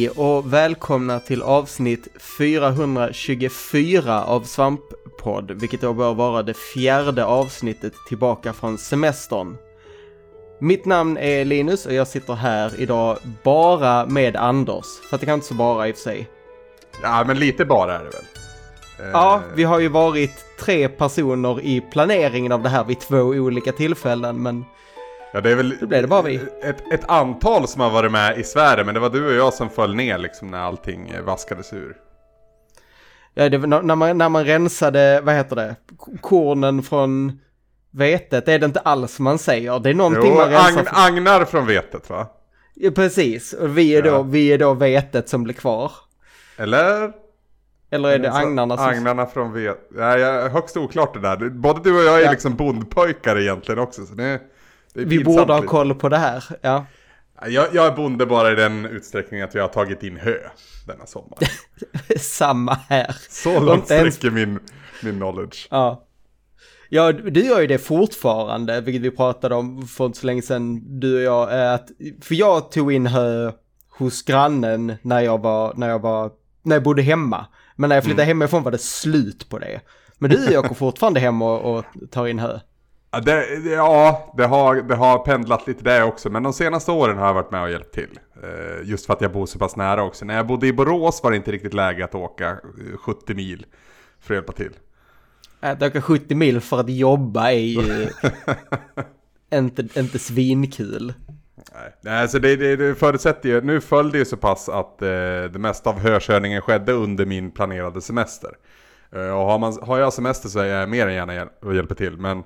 Hej och välkomna till avsnitt 424 av Svamppodd, vilket då bör vara det fjärde avsnittet tillbaka från semestern. Mitt namn är Linus och jag sitter här idag bara med Anders, för att det kan inte så bara i och för sig. Ja, men lite bara är det väl? Ja, Eh, vi har ju varit tre personer i planeringen av det här vid två olika tillfällen, men ja, det är väl då blev det bara vi. Ett, ett antal som har varit med i sfären, men det var du och jag som föll ner liksom när allting eh, vaskades ur. Ja, det, när, man, när man rensade, vad heter det, kornen från vetet, det är det inte alls man säger. Det är någonting Jo, man rensar. agn, agnar från vetet va? Ja, precis, och vi är, då, Ja. vi är då vetet som blir kvar. Eller? Eller är det Så- agnarna som... Agnarna från vet... Nej, högst oklart det där. Både du och jag är Ja. liksom bondpojkar egentligen också, så det, Vi borde ha koll på det här, ja. Jag, jag är bonde bara i den utsträckningen att vi har tagit in hö denna sommar. Samma här. Så långt sträcker min, min knowledge. Ja. Ja, du gör ju det fortfarande, vilket vi pratade om för inte så länge sedan, du och jag, är att, för jag tog in hö hos grannen när jag var, när jag var, när jag bodde hemma. Men när jag flyttade hemifrån var det slut på det. Men du och jag går fortfarande hem och, och tar in hö. Ja, det, ja det, har, det har pendlat lite där också, men de senaste åren har jag varit med och hjälpt till. Eh, just för att jag bor så pass nära också. När jag bodde i Borås var det inte riktigt läge att åka eh, 70 mil för att hjälpa till. Att åka 70 mil för att jobba är ju inte, inte svinkul. Nej, Nej så det, det, det förutsätter ju, nu föll det ju så pass att eh, det mesta av hökörningen skedde under min planerade semester. Eh, och har, man, har jag semester så är jag mer än gärna hjäl- och hjälper till, men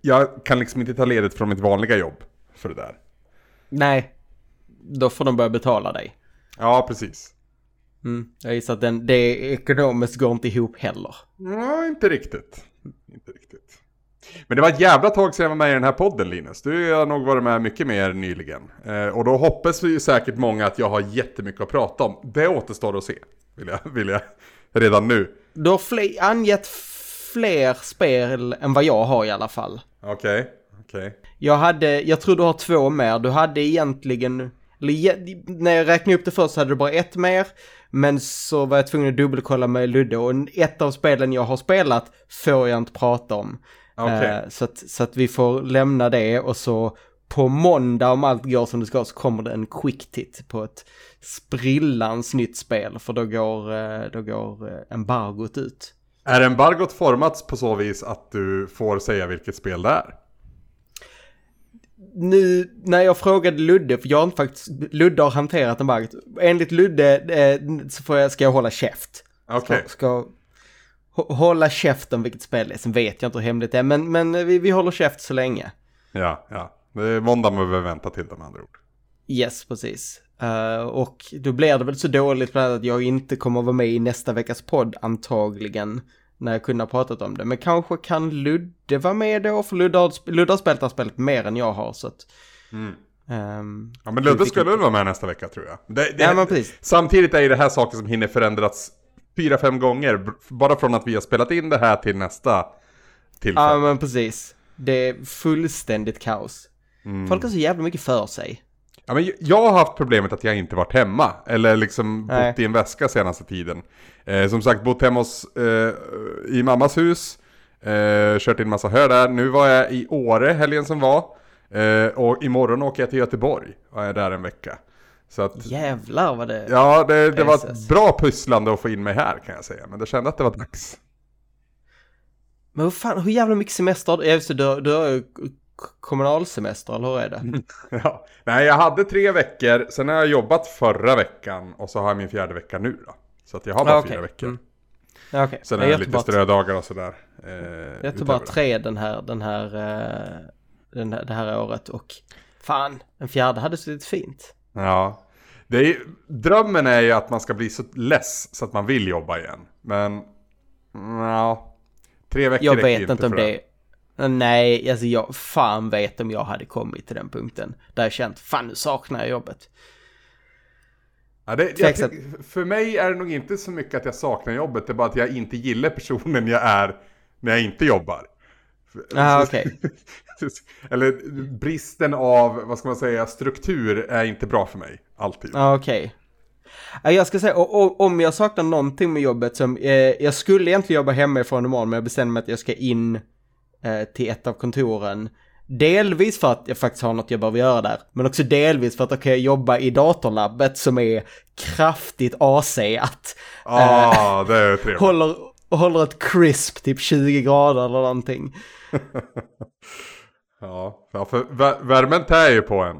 jag kan liksom inte ta ledigt från mitt vanliga jobb för det där. Nej, då får de börja betala dig. Ja, precis. Mm. Jag gissar att den, det ekonomiskt går inte ihop heller. Ja, inte riktigt. Inte riktigt. Men det var ett jävla tag sedan jag var med i den här podden Linus. Du har nog varit med mycket mer nyligen. Eh, och då hoppas vi ju säkert många att jag har jättemycket att prata om. Det återstår att se. Vill jag, vill jag redan nu. Du har fler, angett fler spel än vad jag har i alla fall. Okej, okej. Jag hade, jag tror du har två mer. Du hade egentligen, eller när jag räknade upp det först så hade du bara ett mer. Men så var jag tvungen att dubbelkolla med Ludde och ett av spelen jag har spelat får jag inte prata om. Okej. Eh, så, att, så att vi får lämna det och så på måndag om allt går som det ska så kommer det en quick tit på ett sprillans nytt spel för då går, eh, då går eh, embargot ut. Är embargot formats på så vis att du får säga vilket spel det är? Nu när jag frågade Ludde, för jag har faktiskt, Ludde har hanterat embargot. Enligt Ludde eh, så får jag, ska jag hålla käft. Okej. Ska, ska hå- hålla käft om vilket spel det är. Sen vet jag inte hur hemligt det är, men, men vi, vi håller käft så länge. Ja, ja. Det är måndag man behöver vänta till de andra ord. Yes, precis. Eh, och då blir det väl så dåligt bland annat att jag inte kommer vara med i nästa veckas podd antagligen. När jag kunde ha pratat om det. Men kanske kan Ludde vara med då? För Ludde har, Ludde har spelat det här spelet mer än jag har så att... Mm. ehm, Ja men Ludde skulle väl vara med nästa vecka tror jag. Det, det, Ja men precis. Samtidigt är ju det här saker som hinner förändras fyra, fem gånger. Bara från att vi har spelat in det här till nästa tillfälle. Ja men precis. Det är fullständigt kaos. Mm. Folk har så jävla mycket för sig. Ja, men jag har haft problemet att jag inte varit hemma. Eller liksom Nej. bott i en väska senaste tiden. Eh, som sagt, bott hemma hos, eh, i mammas hus. Eh, kört in massa hö där. Nu var jag i Åre helgen som var. Eh, och imorgon åker jag till Göteborg och är där en vecka. Så att, Jävlar vad det... ja, det, det var ett bra pusslande att få in mig här kan jag säga. Men det kände att det var dags. Men vad fan, hur jävla mycket semester har du? Just det, du, har ju kommunalsemester, eller hur är det? Ja. Nej, jag hade tre veckor. Sen har jag jobbat förra veckan och så har jag min fjärde vecka nu då. Så att jag har bara Ja, okej. fyra veckor. Mm. Ja, okej. Sen är det lite strödagar och sådär. Eh, Jag tog bara det. tre den här, den här, eh, den här, det här året och fan, en fjärde hade suttit fint. Ja. Det är, drömmen är ju att man ska bli så less så att man vill jobba igen. Men, mm, ja. Tre veckor Jag vet inte om för det... Nej, alltså jag fan vet om jag hade kommit till den punkten. Där jag känt, fan nu saknar jag jobbet. Ja, det, jag, för mig är det nog inte så mycket att jag saknar jobbet. Det är bara att jag inte gillar personen jag är när jag inte jobbar. Ja, okej. Eller bristen av, vad ska man säga, struktur är inte bra för mig. Alltid. Ja, okej. Jag ska säga, om jag saknar någonting med jobbet som, eh, jag skulle egentligen jobba hemifrån imorgon men jag bestämde mig att jag ska in till ett av kontoren. Delvis för att jag faktiskt har något jag behöver göra där, men också delvis för att då kan jag jobba i datorlabbet som är kraftigt AC-at. Ah, eh, det är trevligt. Håller, håller ett crisp, typ 20 grader eller någonting. ja, för värmen tär ju på en.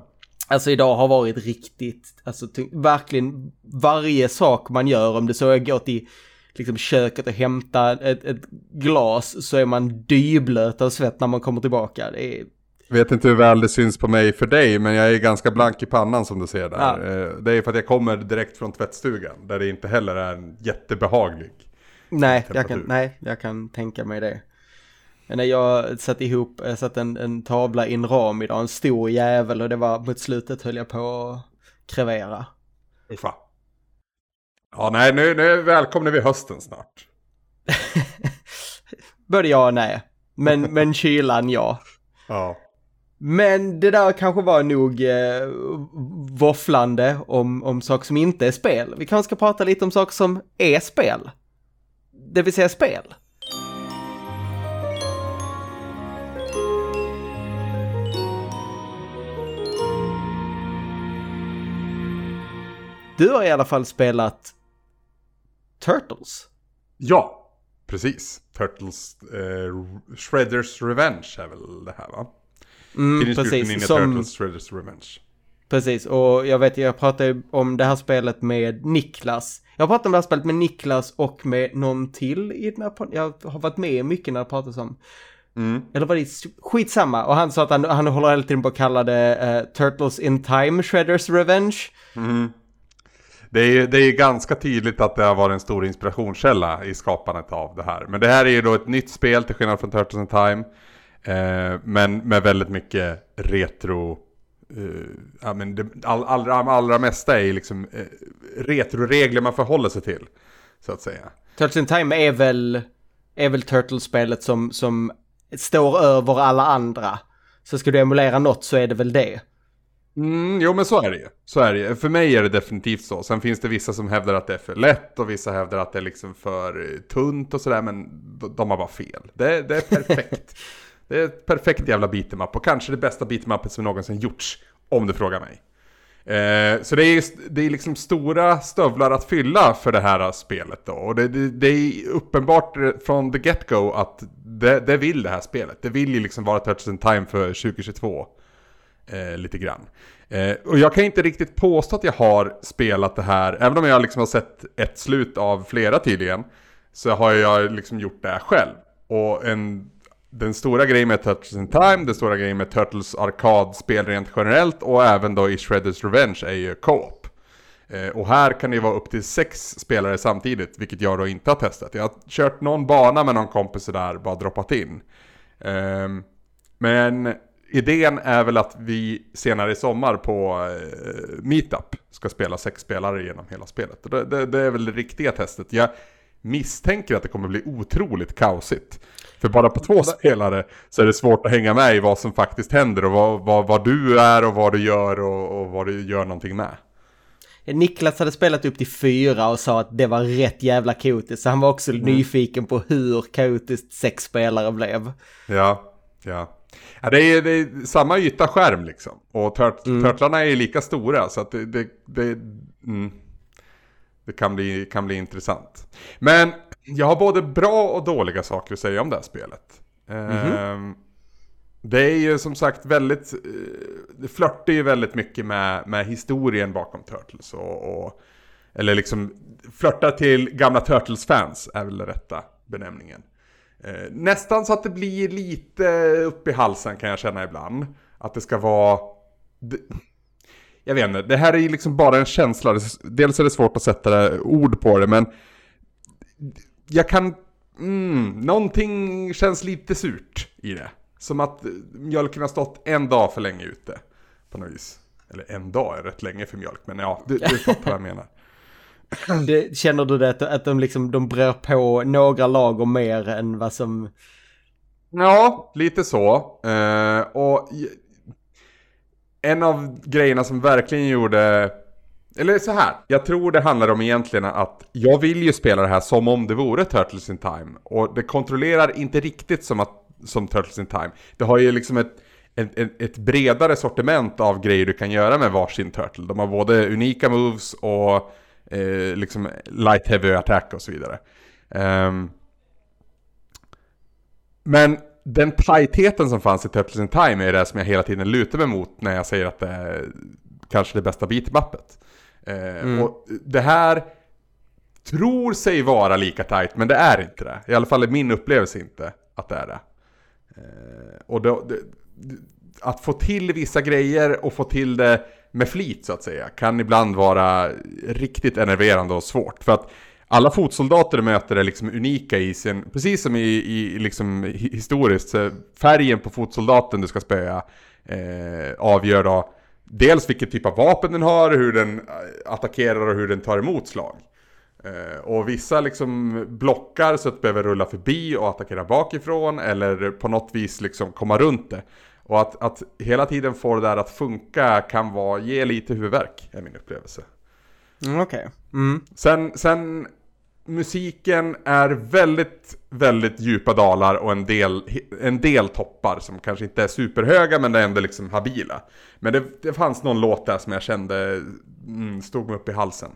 Alltså idag har varit riktigt, alltså verkligen varje sak man gör, om det så är gå till liksom köket och hämta ett, ett glas så är man dyblöt av svett när man kommer tillbaka. Det är... Vet inte hur väl det syns på mig för dig, men jag är ganska blank i pannan som du ser där. Ja. Eh, det är för att jag kommer direkt från tvättstugan, där det inte heller är en jättebehaglig Nej, jag kan, nej, jag kan tänka mig det. När jag satt ihop, jag satt en, en tavla i en ram idag, en stor jävel och det var mot slutet höll jag på att krevera. Uffa. Ja, nej, nu, nu välkomnar vi hösten snart. Både ja och nej. Men, men kylan ja. Ja. Men det där kanske var nog eh, våfflande om, om saker som inte är spel. Vi kanske ska prata lite om saker som är spel. Det vill säga spel. Du har i alla fall spelat Turtles. Ja, precis. Turtles eh, Shredders Revenge är väl det här va? Mm, precis. Som... Turtles Shredders Revenge. Precis, och jag vet, jag pratade om det här spelet med Niklas. Jag pratat om det här spelet med Niklas och med någon till i den här Jag har varit med mycket när det pratas om. Mm. Eller var det skitsamma? Och han sa att han, han håller hela tiden på att kalla det uh, Turtles in Time Shredders Revenge. Mm. Det är, det är ganska tydligt att det har varit en stor inspirationskälla i skapandet av det här. Men det här är ju då ett nytt spel till skillnad från Turtles in Time. Eh, men med väldigt mycket retro Uh, ja, men det all, allra, allra mesta är liksom uh, retroregler man förhåller sig till. Så att säga. Turtles in Time är väl, är väl Turtles-spelet som, som står över alla andra. Så ska du emulera något så är det väl det. Mm, jo men så är det ju. Så är det ju. För mig är det definitivt så. Sen finns det vissa som hävdar att det är för lätt och vissa hävdar att det är liksom för eh, tunt och sådär. Men de har bara fel. Det, det är perfekt. det är ett perfekt jävla beat'em och kanske det bästa beat'em som någonsin gjorts. Om du frågar mig. Eh, så det är, det är liksom stora stövlar att fylla för det här spelet då. Och det, det, det är uppenbart från the get-go att det, det, vill det här spelet. Det vill ju liksom vara Touch in Time för 2022 eh, lite grann. Eh, och jag kan inte riktigt påstå att jag har spelat det här, även om jag liksom har sett ett slut av flera tydligen, så har jag liksom gjort det här själv. Och en, den stora grejen med Turtles in Time, den stora grejen med Turtles arkadspel rent generellt och även då i Shredders Revenge är ju co-op. Eh, och här kan det vara upp till sex spelare samtidigt, vilket jag då inte har testat. Jag har kört någon bana med någon kompis där, bara droppat in. Eh, men idén är väl att vi senare i sommar på eh, Meetup ska spela sex spelare genom hela spelet. Det, det, det, är väl det riktiga testet. Jag misstänker att det kommer bli otroligt kaosigt. För bara på två spelare så är det svårt att hänga med i vad som faktiskt händer och vad, vad, vad du är och vad du gör och, och vad du gör någonting med. Niklas hade spelat upp till fyra och sa att det var rätt jävla kaotiskt. Så han var också mm. nyfiken på hur kaotiskt sex spelare blev. Ja, ja. Ja, det, är, det är samma yta skärm liksom. Och tört, mm. törtlarna är lika stora så att det, det, det, mm, det kan, bli, kan bli intressant. Men jag har både bra och dåliga saker att säga om det här spelet. Mm -hmm. det är ju som sagt väldigt, eh, det flörtar ju väldigt mycket med, med historien bakom Turtles. Och, och, eller liksom flörtar till gamla Turtles-fans är väl den rätta benämningen. Eh, nästan så att det blir lite upp i halsen kan jag känna ibland. Att det ska vara... Jag vet inte, det här är ju liksom bara en känsla. Dels är det svårt att sätta ord på det, men... Jag kan... Mm, någonting känns lite surt i det. Som att mjölken har stått en dag för länge ute. På något vis. Eller en dag är rätt länge för mjölk, men ja, du, du fattar vad jag menar. Det, känner du det att de liksom, de brer på några lager mer än vad som... Ja, lite så. Uh, och en av grejerna som verkligen gjorde eller så här, jag tror det handlar om egentligen att jag vill ju spela det här som om det vore Turtles in Time. Och det kontrollerar inte riktigt som, att, som Turtles in Time. Det har ju liksom ett, ett, ett, ett bredare sortiment av grejer du kan göra med varsin Turtle. De har både unika moves och eh, liksom light heavy attack och så vidare. Um, men den tajtheten som fanns i Turtles in Time är det som jag hela tiden lutar mig mot när jag säger att det är kanske det bästa beatmappet. Eh, mm. Och det här tror sig vara lika tajt, men det är inte det. I alla fall är min upplevelse inte att det är det. Eh, och då, det, att få till vissa grejer och få till det med flit så att säga kan ibland vara riktigt enerverande och svårt. För att alla fotsoldater du möter är liksom unika i sin, precis som i, i liksom historiskt, färgen på fotsoldaten du ska spöa eh, avgör då dels vilken typ av vapen den har, hur den eh, attackerar och hur den tar emot slag. Eh, och vissa liksom blockar så att du behöver rulla förbi och attackera bakifrån eller på något vis liksom komma runt det. Och att, att hela tiden få det där att funka kan vara, ge lite huvudvärk, är min upplevelse. Mm, Okej. Okay. Mm. Sen, sen musiken är väldigt, väldigt djupa dalar och en del, en del toppar som kanske inte är superhöga men det är ändå liksom habila. Men det, det fanns någon låt där som jag kände mm, stod mig upp i halsen.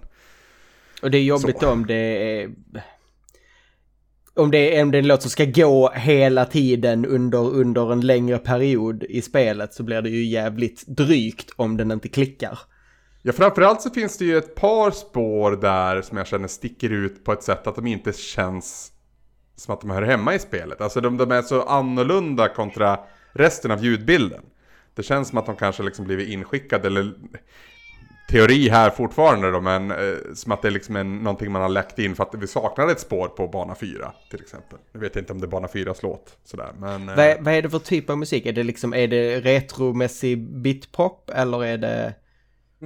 Och det är jobbigt Så. om det är... Om det är en låt som ska gå hela tiden under, under en längre period i spelet så blir det ju jävligt drygt om den inte klickar. Ja, framförallt så finns det ju ett par spår där som jag känner sticker ut på ett sätt att de inte känns som att de hör hemma i spelet. Alltså de, de är så annorlunda kontra resten av ljudbilden. Det känns som att de kanske liksom blivit inskickade, eller teori här fortfarande då, men eh, som att det är liksom en, någonting man har läckt in för att vi saknade ett spår på bana 4 till exempel. Jag vet inte om det är bana 4 låt sådär, men... Eh... Vad, vad är det för typ av musik? Är det liksom, är det retromässig bitpop eller är det...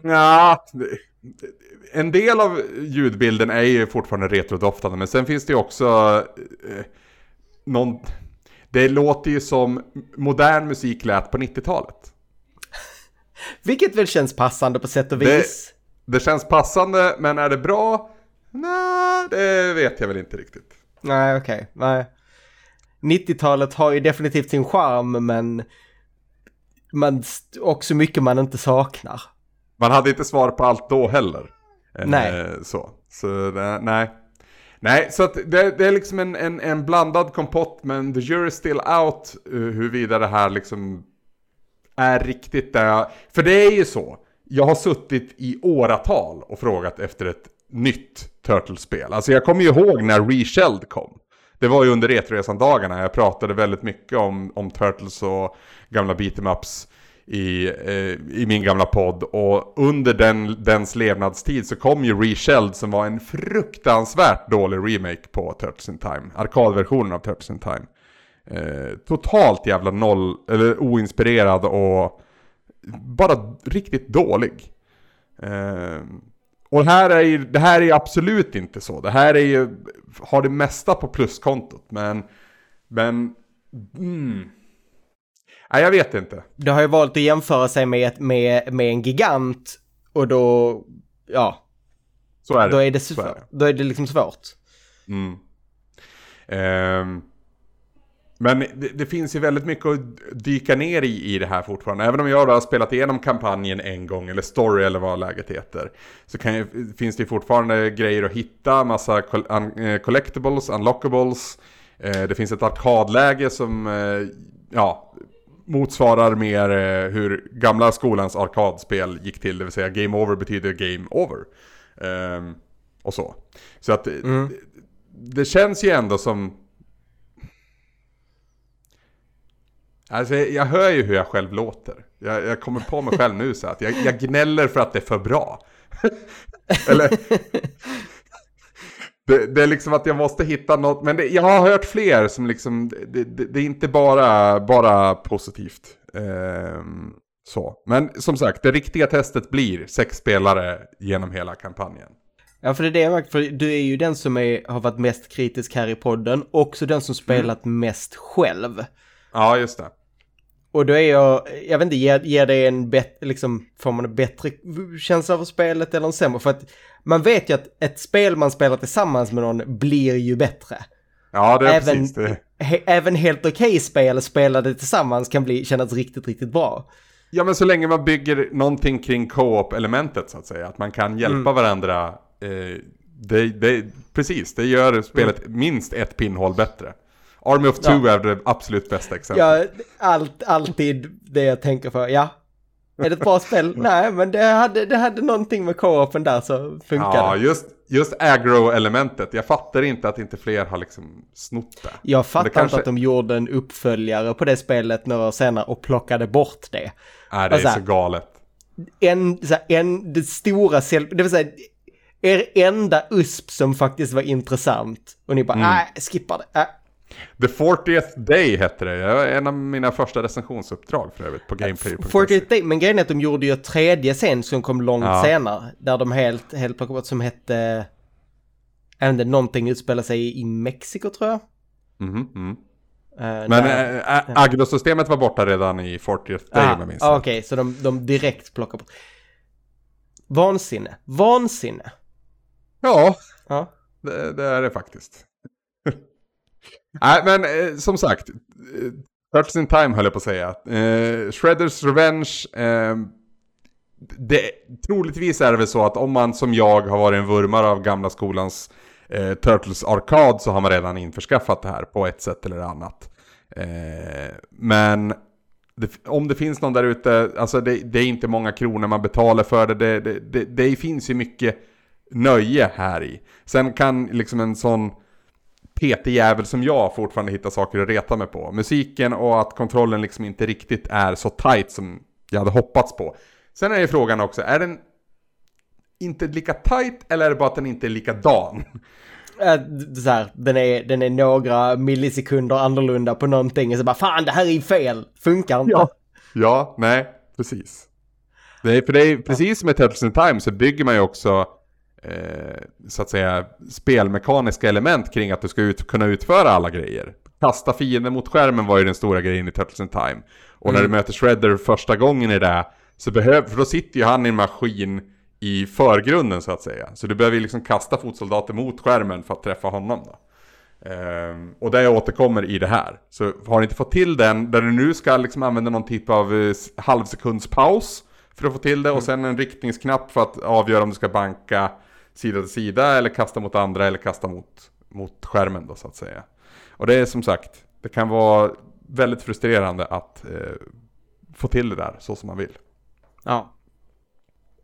Ja, en del av ljudbilden är ju fortfarande retrodoftande, men sen finns det ju också eh, någon... Det låter ju som modern musik lät på 90-talet. Vilket väl känns passande på sätt och vis. Det, det känns passande, men är det bra? Nej, det vet jag väl inte riktigt. Nej, okej. Okay. Nej. 90-talet har ju definitivt sin charm, men man, också mycket man inte saknar. Man hade inte svar på allt då heller. Eh, nej. Eh, så, så nej. Nej, så det, det är liksom en, en, en, blandad kompott, men the jury is still out uh, huruvida det här liksom är riktigt där jag... För det är ju så, jag har suttit i åratal och frågat efter ett nytt Turtles-spel. Alltså jag kommer ju ihåg när Reshelled kom. Det var ju under Retroresan-dagarna, jag pratade väldigt mycket om, om Turtles och gamla Beatemaps i, eh, i min gamla podd. Och under den, dens levnadstid så kom ju Reshelled som var en fruktansvärt dålig remake på Turtles in Time. Arkadversionen av Turtles in Time. Eh, totalt jävla noll, eller oinspirerad och bara riktigt dålig. Eh, och här är ju, det här är ju absolut inte så. Det här är ju, har det mesta på pluskontot. Men, men, mm. Nej, jag vet inte. Det har ju valt att jämföra sig med, med, med en gigant och då, ja. Så är det. Då är det, så är det. Då är det liksom svårt. Mm. Um, men det, det, finns ju väldigt mycket att dyka ner i, i det här fortfarande. Även om jag då har spelat igenom kampanjen en gång, eller story eller vad läget heter. Så kan, finns det fortfarande grejer att hitta, massa eh, collectibles, unlockables. Eh, det finns ett arkadläge som, eh, ja, motsvarar mer hur gamla skolans arkadspel gick till. Det vill säga game over betyder game over. Um, och så. Så att mm. det, det känns ju ändå som... Alltså jag hör ju hur jag själv låter. Jag, jag kommer på mig själv nu så att jag, jag gnäller för att det är för bra. Eller... Det, det, är liksom att jag måste hitta något, men det, jag har hört fler som liksom, det, det är inte bara, bara positivt. Eh, så. Men som sagt, det riktiga testet blir sex spelare genom hela kampanjen. Ja, för det är det jag märkt, för du är ju den som är, har varit mest kritisk här i podden, också den som spelat mm. mest själv. Ja, just det. Och då är jag, jag vet inte, ger, ger det en bättre, liksom, får man en bättre känsla av spelet eller en sämre? För att man vet ju att ett spel man spelar tillsammans med någon blir ju bättre. Ja, det är Även- precis det. He, även helt okej spel spelade tillsammans kan bli, kännas riktigt, riktigt bra. Ja, men så länge man bygger någonting kring co-op-elementet så att säga. Att man kan hjälpa Mm. varandra. Eh, det, det, precis, det gör spelet Mm. minst ett pinnhål bättre. Army of Two är det absolut bästa exemplet. Ja, allt, alltid det jag tänker för, ja. Är det ett bra spel? Nej, men det hade, det hade någonting med co-open där så funkade Ja, det. just, just aggro-elementet. Jag fattar inte att inte fler har liksom snott det. Jag fattar kanske- inte att de gjorde en uppföljare på det spelet några år senare och plockade bort det. Nej, det är Alltså- så galet. En, så här, en, det stora, det vill säga er enda USP som faktiskt var intressant. Och ni bara, Mm. nej, skippa det. Äh. The 40th Day hette det. Det var en av mina första recensionsuppdrag för övrigt på gameplay. 48 Day, men grejen är att de gjorde ju ett tredje sen som kom långt Ja. senare. Där de helt, helt plockade bort som hette... Jag vet inte, någonting utspelar sig i Mexiko tror jag. Mhm, mm. Eh, Men äh, äh, agrosystemet var borta redan i 40th Day Ah, om jag minns. Okej, så de, de direkt plockar bort. Vansinne. Vansinne. Ja, Ja. det, det är det faktiskt. Nej, men eh, som sagt. Eh, Turtles in Time höll jag på att säga. Eh, Shredders Revenge. Eh, det, troligtvis är det väl så att om man som jag har varit en vurmare av gamla skolans eh, Turtles Arkad så har man redan införskaffat det här på ett sätt eller annat. Eh, men det, om det finns någon där ute, alltså det, det är inte många kronor man betalar för det. Det, det, det, det finns ju mycket nöje här i. Sen kan liksom en sån PT-jävel som jag fortfarande hitta saker att reta mig på. Musiken och att kontrollen liksom inte riktigt är så tight som jag hade hoppats på. Sen är ju frågan också, är den inte lika tight eller är det bara att den inte är likadan? Äh, så här, den, är, den är några millisekunder annorlunda på någonting och så bara fan det här är ju fel, funkar inte. Ja, nej, precis. Det är, för det är precis som i Turtles in Time så bygger man ju också eh, så att säga spelmekaniska element kring att du ska ut, kunna utföra alla grejer. Kasta fienden mot skärmen var ju den stora grejen i Turtles in Time. Och när du möter Shredder första gången i det så behöver, för då sitter ju han i en maskin i förgrunden så att säga. Så du behöver ju liksom kasta fotsoldater mot skärmen för att träffa honom då. Ehm, och det återkommer i det här. Så har ni inte fått till den, där du nu ska liksom använda någon typ av eh, halvsekundspaus för att få till det och sen en riktningsknapp för att avgöra om du ska banka sida till sida eller kasta mot andra eller kasta mot, mot skärmen då så att säga. Och det är som sagt, det kan vara väldigt frustrerande att eh, få till det där så som man vill. Ja.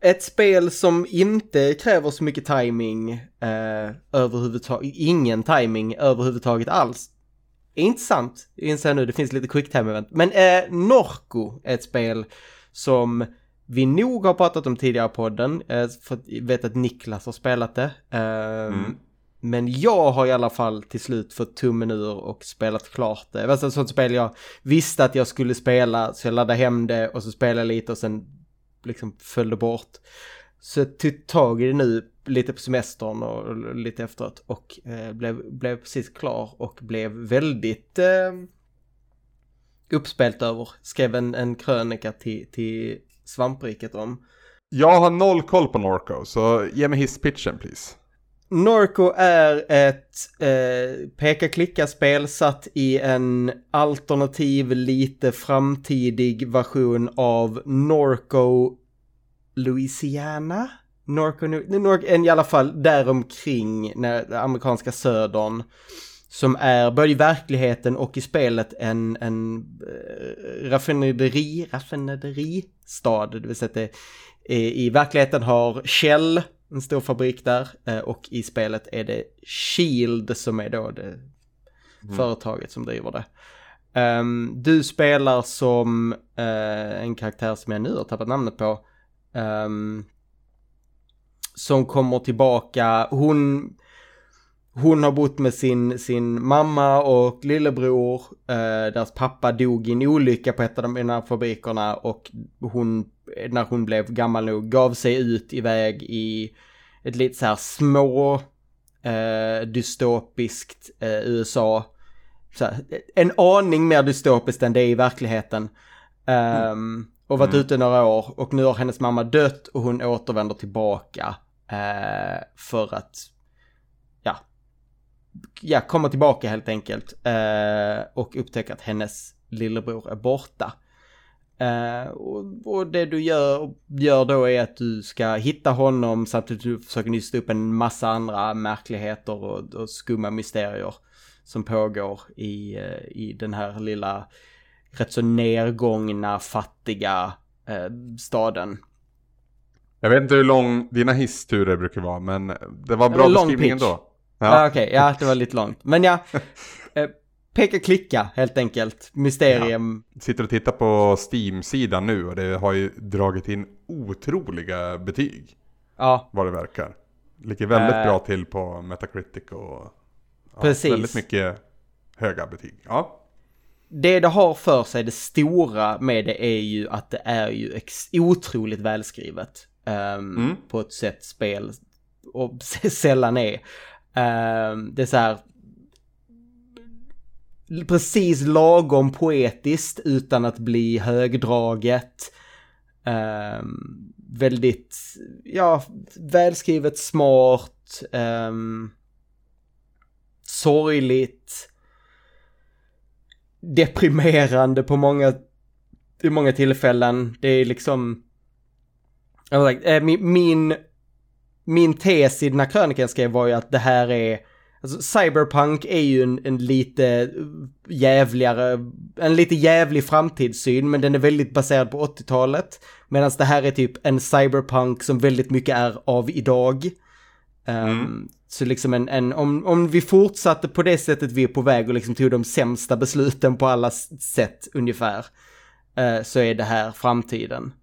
Ett spel som inte kräver så mycket timing eh, överhuvudtaget, ingen timing överhuvudtaget alls. Är intressant, inser jag nu, det finns lite quick time event. Men eh, Norco är ett spel som vi nog har pratat om tidigare i podden, eh, för jag vet att Niklas har spelat det. Eh, Men jag har i alla fall till slut fått tummen ur och spelat klart det. Det var ett sånt spel jag visste att jag skulle spela, så jag laddade hem det och så spelade jag lite och sen liksom föll det bort. Så jag tog tag i det nu lite på semestern och lite efteråt och eh, blev, blev precis klar och blev väldigt eh, uppspelt över. Skrev en, en krönika till, till Svampriket om. Jag har noll koll på Norco, så ge mig hisspitchen please. Norco är ett eh, peka-klicka-spel satt i en alternativ, lite framtidig version av Norco Louisiana? Norco, Nor en i alla fall däromkring, när, amerikanska södern. Som är både i verkligheten och i spelet en, en eh, raffinaderi, raffinaderistad. Det vill säga att det i, i verkligheten har Shell en stor fabrik där eh, och i spelet är det Shield som är då det företaget som driver det. Ehm, du spelar som eh, en karaktär som jag nu har tappat namnet på. ehm, som kommer tillbaka, hon, hon har bott med sin, sin mamma och lillebror. Eh, deras pappa dog i en olycka på ett av de här fabrikerna och hon, när hon blev gammal nog, gav sig ut iväg i ett lite så här små eh, dystopiskt eh, USA. Här, en aning mer dystopiskt än det är i verkligheten. Um, och varit ute några år och nu har hennes mamma dött och hon återvänder tillbaka. Uh, för att, ja, komma tillbaka helt enkelt. Uh, och upptäcka att hennes lillebror är borta. Uh, och, och, det du gör, gör då är att du ska hitta honom samtidigt som du försöker nysta upp en massa andra märkligheter och, och skumma mysterier som pågår i, uh, i den här lilla rätt så nergångna, fattiga uh, staden. Jag vet inte hur lång dina hissturer brukar vara, men det var bra beskrivning ändå. Ja, okej, okay, ja det var lite långt. Men ja, peka klicka helt enkelt. Mysterium. Ja. Sitter och tittar på Steam-sidan nu och det har ju dragit in otroliga betyg. Ja. Vad det verkar. Ligger väldigt äh... bra till på Metacritic och ja, Precis. väldigt mycket höga betyg. Ja. Det det har för sig, det stora med det är ju att det är ju otroligt välskrivet. Um, mm. På ett sätt spel och sällan är. Ehm, det är så här, precis lagom poetiskt utan att bli högdraget. Um, väldigt, ja, välskrivet, smart, um, sorgligt, deprimerande på många, i många tillfällen. Det är liksom, äh, min, min, min tes i den här krönikan skrev var ju att det här är Alltså cyberpunk är ju en, en lite jävligare, en lite jävlig framtidssyn men den är väldigt baserad på 80-talet. Medan det här är typ en cyberpunk som väldigt mycket är av idag. Um, mm. Så liksom en, en om, om vi fortsatte på det sättet vi är på väg och liksom tog de sämsta besluten på alla sätt ungefär. Uh, så är det här framtiden.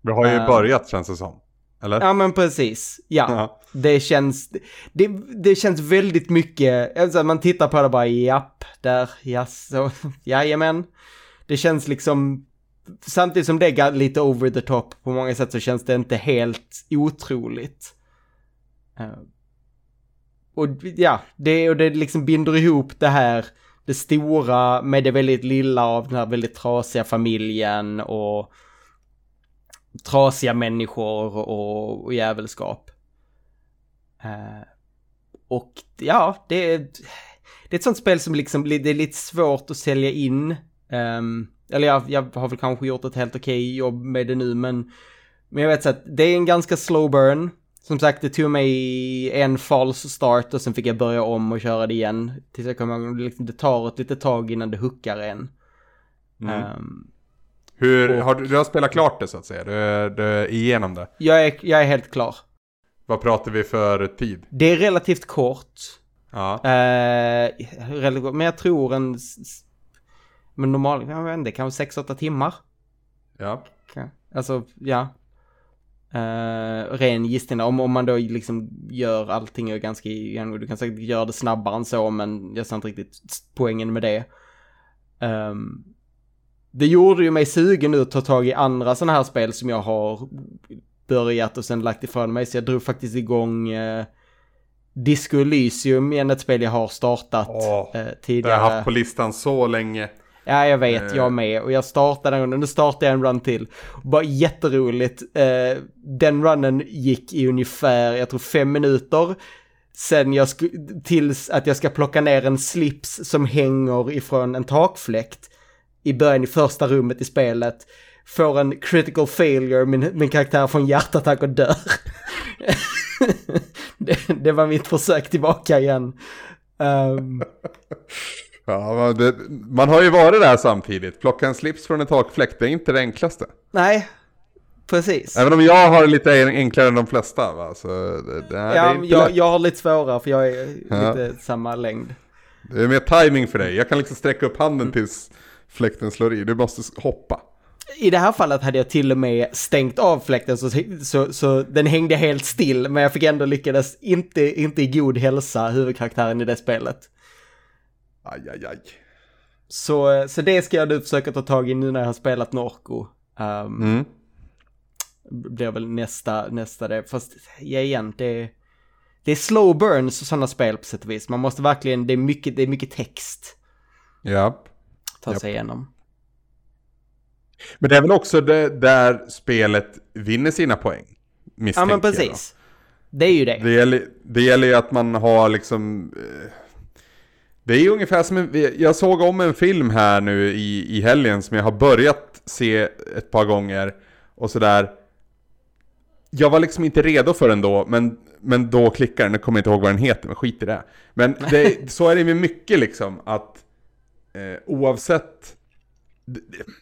Vi har ju uh, börjat känns det som. Eller? Ja men precis, ja. ja. Det känns, det, det känns väldigt mycket, alltså man tittar på det bara japp, där, ja så, jajamän. Det känns liksom, samtidigt som det är lite over the top på många sätt så känns det inte helt otroligt. Uh, och ja, det, och det liksom binder ihop det här, det stora med det väldigt lilla av den här väldigt trasiga familjen och trasiga människor och, och jävelskap. Uh, och ja, det det är ett sånt spel som liksom, det är lite svårt att sälja in. Um, eller jag, jag har väl kanske gjort ett helt okej okay jobb med det nu, men, men jag vet så att det är en ganska slow burn. Som sagt, det tog mig en false start och sen fick jag börja om och köra det igen. Tills jag kommer ihåg, liksom, det tar ett litet tag innan det hookar en. Mm. Um, hur, och, har du, du har spelat klart det så att säga? Du, du är igenom det? Jag är, jag är helt klar. Vad pratar vi för tid? Det är relativt kort. Ja. Eh, men jag tror en... Men normalt, jag vet inte, kanske 6-8 timmar. Ja. Alltså, ja. Uh, ren gissning om, om man då liksom gör allting och ganska, du kan säkert göra det snabbare än så men jag ser inte riktigt poängen med det. Um, det gjorde ju mig sugen nu att ta tag i andra sådana här spel som jag har börjat och sen lagt ifrån mig. Så jag drog faktiskt igång eh, Disco Elysium igen, ett spel jag har startat oh, eh, tidigare. Det har jag haft på listan så länge. Ja, jag vet, eh. jag med. Och jag startade en run, nu startar jag en run till. Bara jätteroligt. Eh, den runnen gick i ungefär, jag tror fem minuter. Sen jag tills att jag ska plocka ner en slips som hänger ifrån en takfläkt i början i första rummet i spelet. Får en critical failure, min, min karaktär får en hjärtattack och dör. det, det, var mitt försök tillbaka igen. Um... Ja, det, man har ju varit där samtidigt. Plocka en slips från en takfläkt, det är inte det enklaste. Nej, precis. Även om jag har lite enklare än de flesta. Va? Så det, det, ja, jag, jag har lite svårare för jag är ja. lite samma längd. Det är mer timing för dig. Jag kan liksom sträcka upp handen mm. Fläkten slår i. Du måste hoppa. I det här fallet hade jag till och med stängt av fläkten så, så, så den hängde helt still. Men jag fick ändå lyckades inte, inte i god hälsa huvudkaraktären i det spelet. Aj, aj, aj. Så, så det ska jag nu försöka ta tag i nu när jag har spelat Norco. Um, mm. Blir väl nästa, nästa det. Fast ja, igen, det, det är slow burns och sådana spel på sätt och vis. Man måste verkligen, det är mycket, det är mycket text. Ja ta sig igenom. Men det är väl också det där spelet vinner sina poäng. Ja men precis. Det är ju det. Det gäller, det gäller ju att man har liksom... Eh, det är ju ungefär som en, Jag såg om en film här nu i, i helgen som jag har börjat se ett par gånger. Och sådär. Jag var liksom inte redo för den då, men, men då klickar den. Jag kommer inte ihåg vad den heter, men skit i det. Men det, så är det med mycket liksom, att eh, oavsett...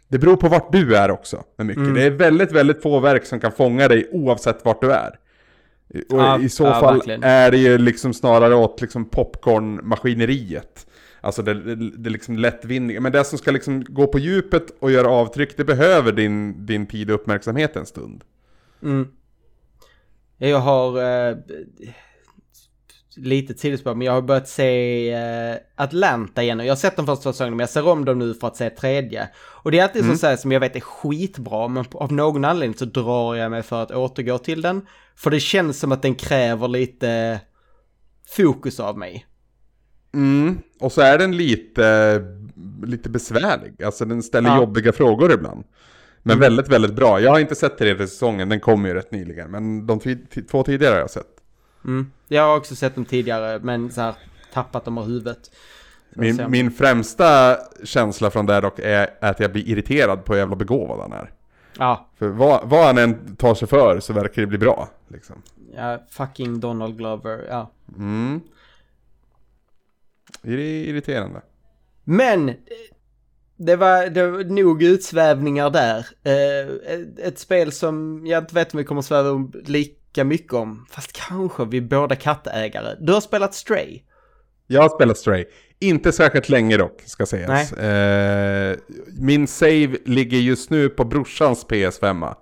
Det, beror på vart du är också, med mycket. Mm. Det är väldigt, väldigt få verk som kan fånga dig oavsett vart du är. Och ja, i så ja, fall verkligen. är det ju liksom snarare åt liksom popcornmaskineriet. Alltså det, det, det liksom lättvindiga. Men det som ska liksom gå på djupet och göra avtryck, det behöver din, din tid och uppmärksamhet en stund. Mm. Jag har eh, lite sidospår, men jag har börjat se eh, Atlanta igen. Och jag har sett de första säsongerna, men jag ser om dem nu för att se tredje. Och det är alltid mm. så som jag vet är skitbra, men av någon anledning så drar jag mig för att återgå till den. För det känns som att den kräver lite fokus av mig. Mm, och så är den lite, lite besvärlig. Alltså den ställer ja. jobbiga frågor ibland. Men mm. väldigt, väldigt bra. Jag har inte sett tredje säsongen, den kom ju rätt nyligen. Men de två tidigare har jag sett. Mm. Jag har också sett dem tidigare, men så här tappat dem ur huvudet. Min, min främsta känsla från det dock är att jag blir irriterad på hur jävla begåvad han är. Ja. För vad, vad han än tar sig för så verkar det bli bra. Liksom. Ja, fucking Donald Glover, ja. Mm. Det är irriterande. Men! Det var, det var nog utsvävningar där. Eh, ett, spel som jag inte vet om vi kommer sväva om lika mycket om. Fast kanske vi båda kattägare. Du har spelat Stray. Jag har spelat Stray. Inte särskilt länge dock, ska sägas. Eh, min save ligger just nu på brorsans PS5.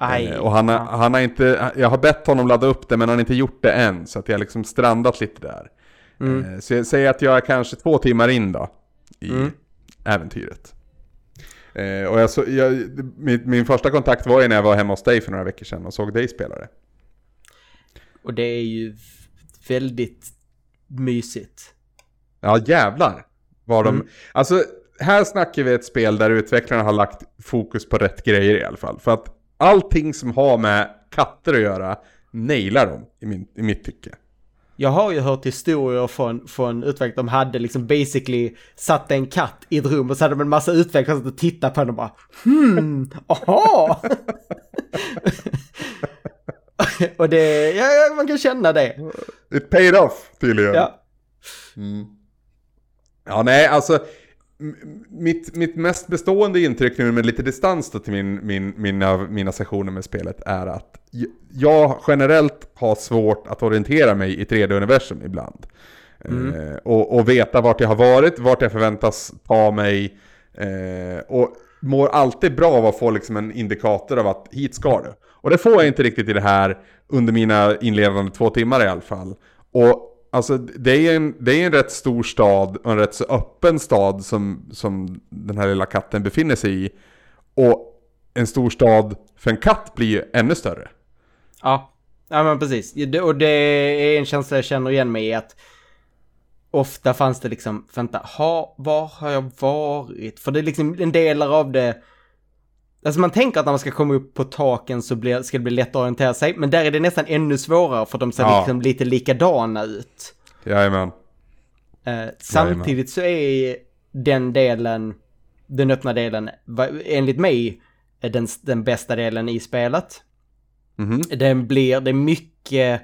Eh, och han, har, han har inte, jag har bett honom ladda upp det men han har inte gjort det än. Så att jag har liksom strandat lite där. Mm. Eh, så jag säger att jag är kanske två timmar in då. I mm. äventyret. Eh, och jag så, jag, min, min första kontakt var ju när jag var hemma hos dig för några veckor sedan och såg dig spela det. Och det är ju väldigt mysigt. Ja jävlar. Var de... Mm. Alltså här snackar vi ett spel där utvecklarna har lagt fokus på rätt grejer i alla fall. För att allting som har med katter att göra nailar de i, min, i mitt tycke. Jag har ju hört historier från, från utvecklare, de hade liksom basically satt en katt i ett rum och så hade de en massa utvecklare som tittade på den och bara hmm, aha! och det, ja, man kan känna det. It paid off tydligen. Ja. Mm. Ja, nej, alltså mitt, mitt mest bestående intryck nu med lite distans då till min, min, mina, mina sessioner med spelet är att jag generellt har svårt att orientera mig i 3D-universum ibland. Mm. Eh, och, och veta vart jag har varit, vart jag förväntas ta mig. Eh, och mår alltid bra av att få liksom en indikator av att hit ska du. Och det får jag inte riktigt i det här under mina inledande två timmar i alla fall. Och Alltså det är en, det är en rätt stor stad och en rätt så öppen stad som, som den här lilla katten befinner sig i. Och en stor stad för en katt blir ju ännu större. Ja, ja men precis. Och det är en känsla jag känner igen mig i att ofta fanns det liksom, vänta, ha, var har jag varit? För det är liksom en del av det Alltså man tänker att när man ska komma upp på taken så ska det bli lätt att orientera sig, men där är det nästan ännu svårare för de ser ja. liksom lite likadana ut. Jajamän. Eh, samtidigt så är den delen, den öppna delen, enligt mig, den, den bästa delen i spelet. Mm -hmm. Den blir, det är mycket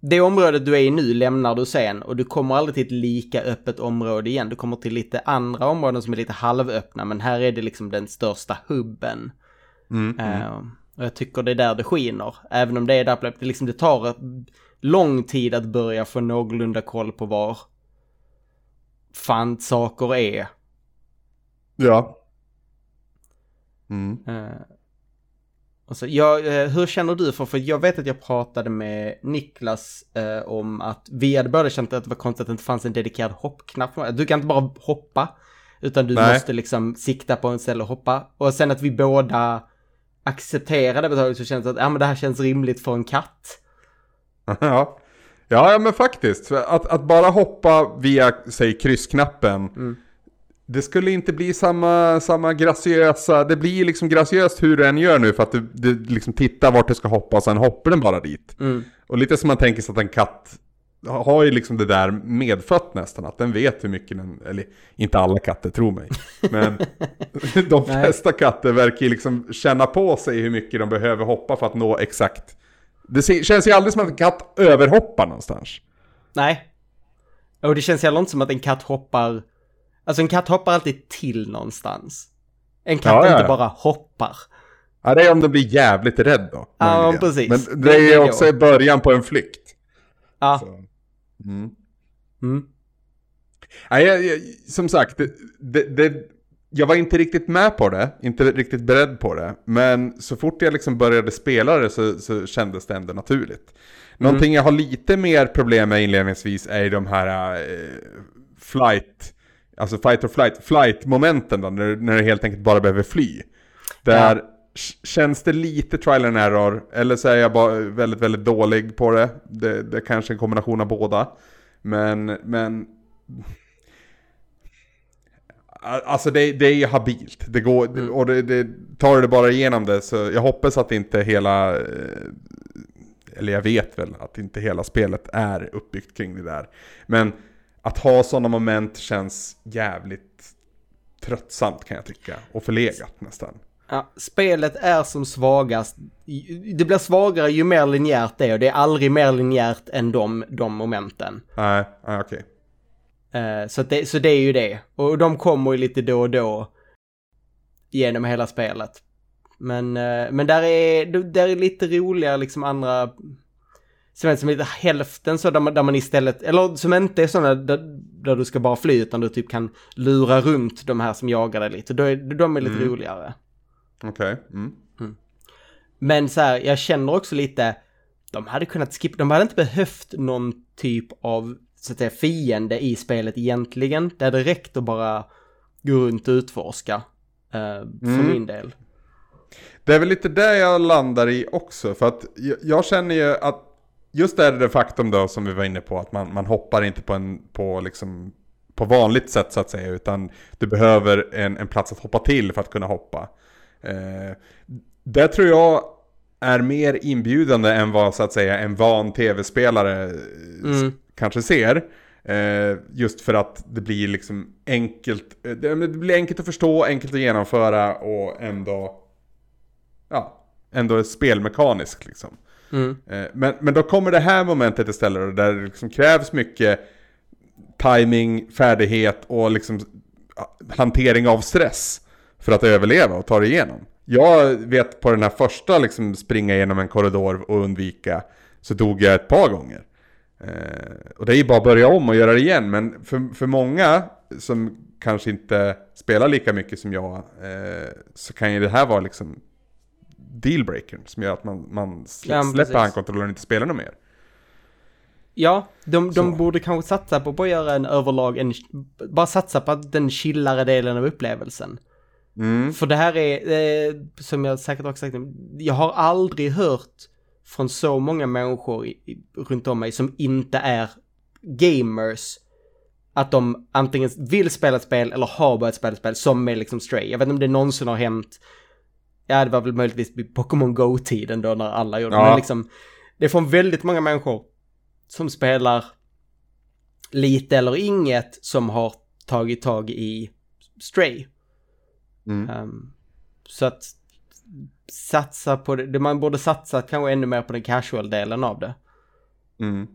det området du är i nu lämnar du sen och du kommer aldrig till ett lika öppet område igen. Du kommer till lite andra områden som är lite halvöppna men här är det liksom den största hubben. Mm, mm. Uh, och jag tycker det är där det skiner. Även om det är där, det, liksom, det tar lång tid att börja få någorlunda koll på var fan saker är. Ja. Mm. Uh, Alltså, jag, eh, hur känner du för, för jag vet att jag pratade med Niklas eh, om att vi hade båda känt att det var konstigt att det inte fanns en dedikerad hoppknapp. Du kan inte bara hoppa, utan du Nej. måste liksom sikta på en ställe och hoppa. Och sen att vi båda accepterade det så känns det att ja, men det här känns rimligt för en katt. Ja, ja, ja men faktiskt. Att, att bara hoppa via, säg kryssknappen, mm. Det skulle inte bli samma, samma graciösa, det blir liksom graciöst hur du än gör nu för att du, du liksom tittar vart du ska hoppa och sen hoppar den bara dit. Mm. Och lite som man tänker sig att en katt har ju liksom det där medfött nästan, att den vet hur mycket den, eller inte alla katter tror mig, men de flesta katter verkar ju liksom känna på sig hur mycket de behöver hoppa för att nå exakt. Det känns ju aldrig som att en katt överhoppar någonstans. Nej. Och det känns heller inte som att en katt hoppar, alltså en katt hoppar alltid till någonstans. En katt Ja, ja, inte ja. bara hoppar. Ja, det är om den blir jävligt rädd då. Ja, precis. Men Det- det är också i början på en flykt. Ja. Så. Mm. Mm. Nej, jag, jag, som sagt, det, det, det, jag var inte riktigt med på det, inte riktigt beredd på det. Men så fort jag liksom började spela det så, så kändes det ändå naturligt. Någonting jag har lite mer problem med inledningsvis är de här eh, flight, alltså fight or flight, flight-momenten då, när, när du helt enkelt bara behöver fly. Där k- känns det lite trial and error, eller så är jag bara väldigt, väldigt dålig på det. Det, det är kanske en kombination av båda. Men, men Alltså det, det är ju habilt. Det går, och det, det, tar det bara igenom det så jag hoppas att inte hela, eh, eller jag vet väl att inte hela spelet är uppbyggt kring det där. Men att ha sådana moment känns jävligt tröttsamt kan jag tycka. Och förlegat nästan. Ja, spelet är som svagast. Det blir svagare ju mer linjärt det är och det är aldrig mer linjärt än de, de momenten. Nej, nej okej. Eh, så, det, så det är ju det. Och de kommer ju lite då och då genom hela spelet. Men, eh, men där, är, där är lite roligare liksom andra som är som lite hälften så där man, där man istället, eller som inte är sådana där, där du ska bara fly utan du typ kan lura runt de här som jagar dig lite. Då är, de är lite Mm. roligare. Okej. Mm. Men så här, jag känner också lite, de hade kunnat skippa, de hade inte behövt någon typ av, så att säga, fiende i spelet egentligen. Det hade räckt att bara gå runt och utforska. eh, för Mm. min del. Det är väl lite det jag landar i också. För att jag, jag känner ju att just det är det faktum då som vi var inne på. Att man, man hoppar inte på, en, på, liksom, på vanligt sätt så att säga. Utan du behöver en, en plats att hoppa till för att kunna hoppa. Eh, det tror jag är mer inbjudande än vad så att säga en van tv-spelare eh, Mm. kanske ser. Eh, just för att det blir liksom enkelt, eh, det blir enkelt att förstå, enkelt att genomföra och ändå, ja, ändå är spelmekanisk liksom. Mm. Eh, men, men då kommer det här momentet istället där det liksom krävs mycket timing, färdighet och liksom hantering av stress för att överleva och ta det igenom. Jag vet på den här första liksom springa igenom en korridor och undvika så dog jag ett par gånger. Eh, och det är ju bara att börja om och göra det igen. Men för, för många som kanske inte spelar lika mycket som jag eh, så kan ju det här vara liksom dealbreakern som gör att man, man slä, Ja, släpper handkontrollen och inte spelar något mer. Ja, de, de borde kanske satsa på, på att göra en överlag, en, bara satsa på den chillare delen av upplevelsen. Mm. För det här är, eh, som jag säkert också sagt, jag har aldrig hört från så många människor i, i, runt om mig som inte är gamers att de antingen vill spela ett spel eller har börjat spela ett spel som är liksom Stray. Jag vet inte om det någonsin har hänt. Ja, det var väl möjligtvis Pokémon Go-tiden då när alla gjorde det. Ja. Men liksom, det är från väldigt många människor som spelar lite eller inget som har tagit tag i Stray. Mm. Ehm, så att satsa på det, man borde satsa kanske ännu mer på den casual-delen av det. Mm.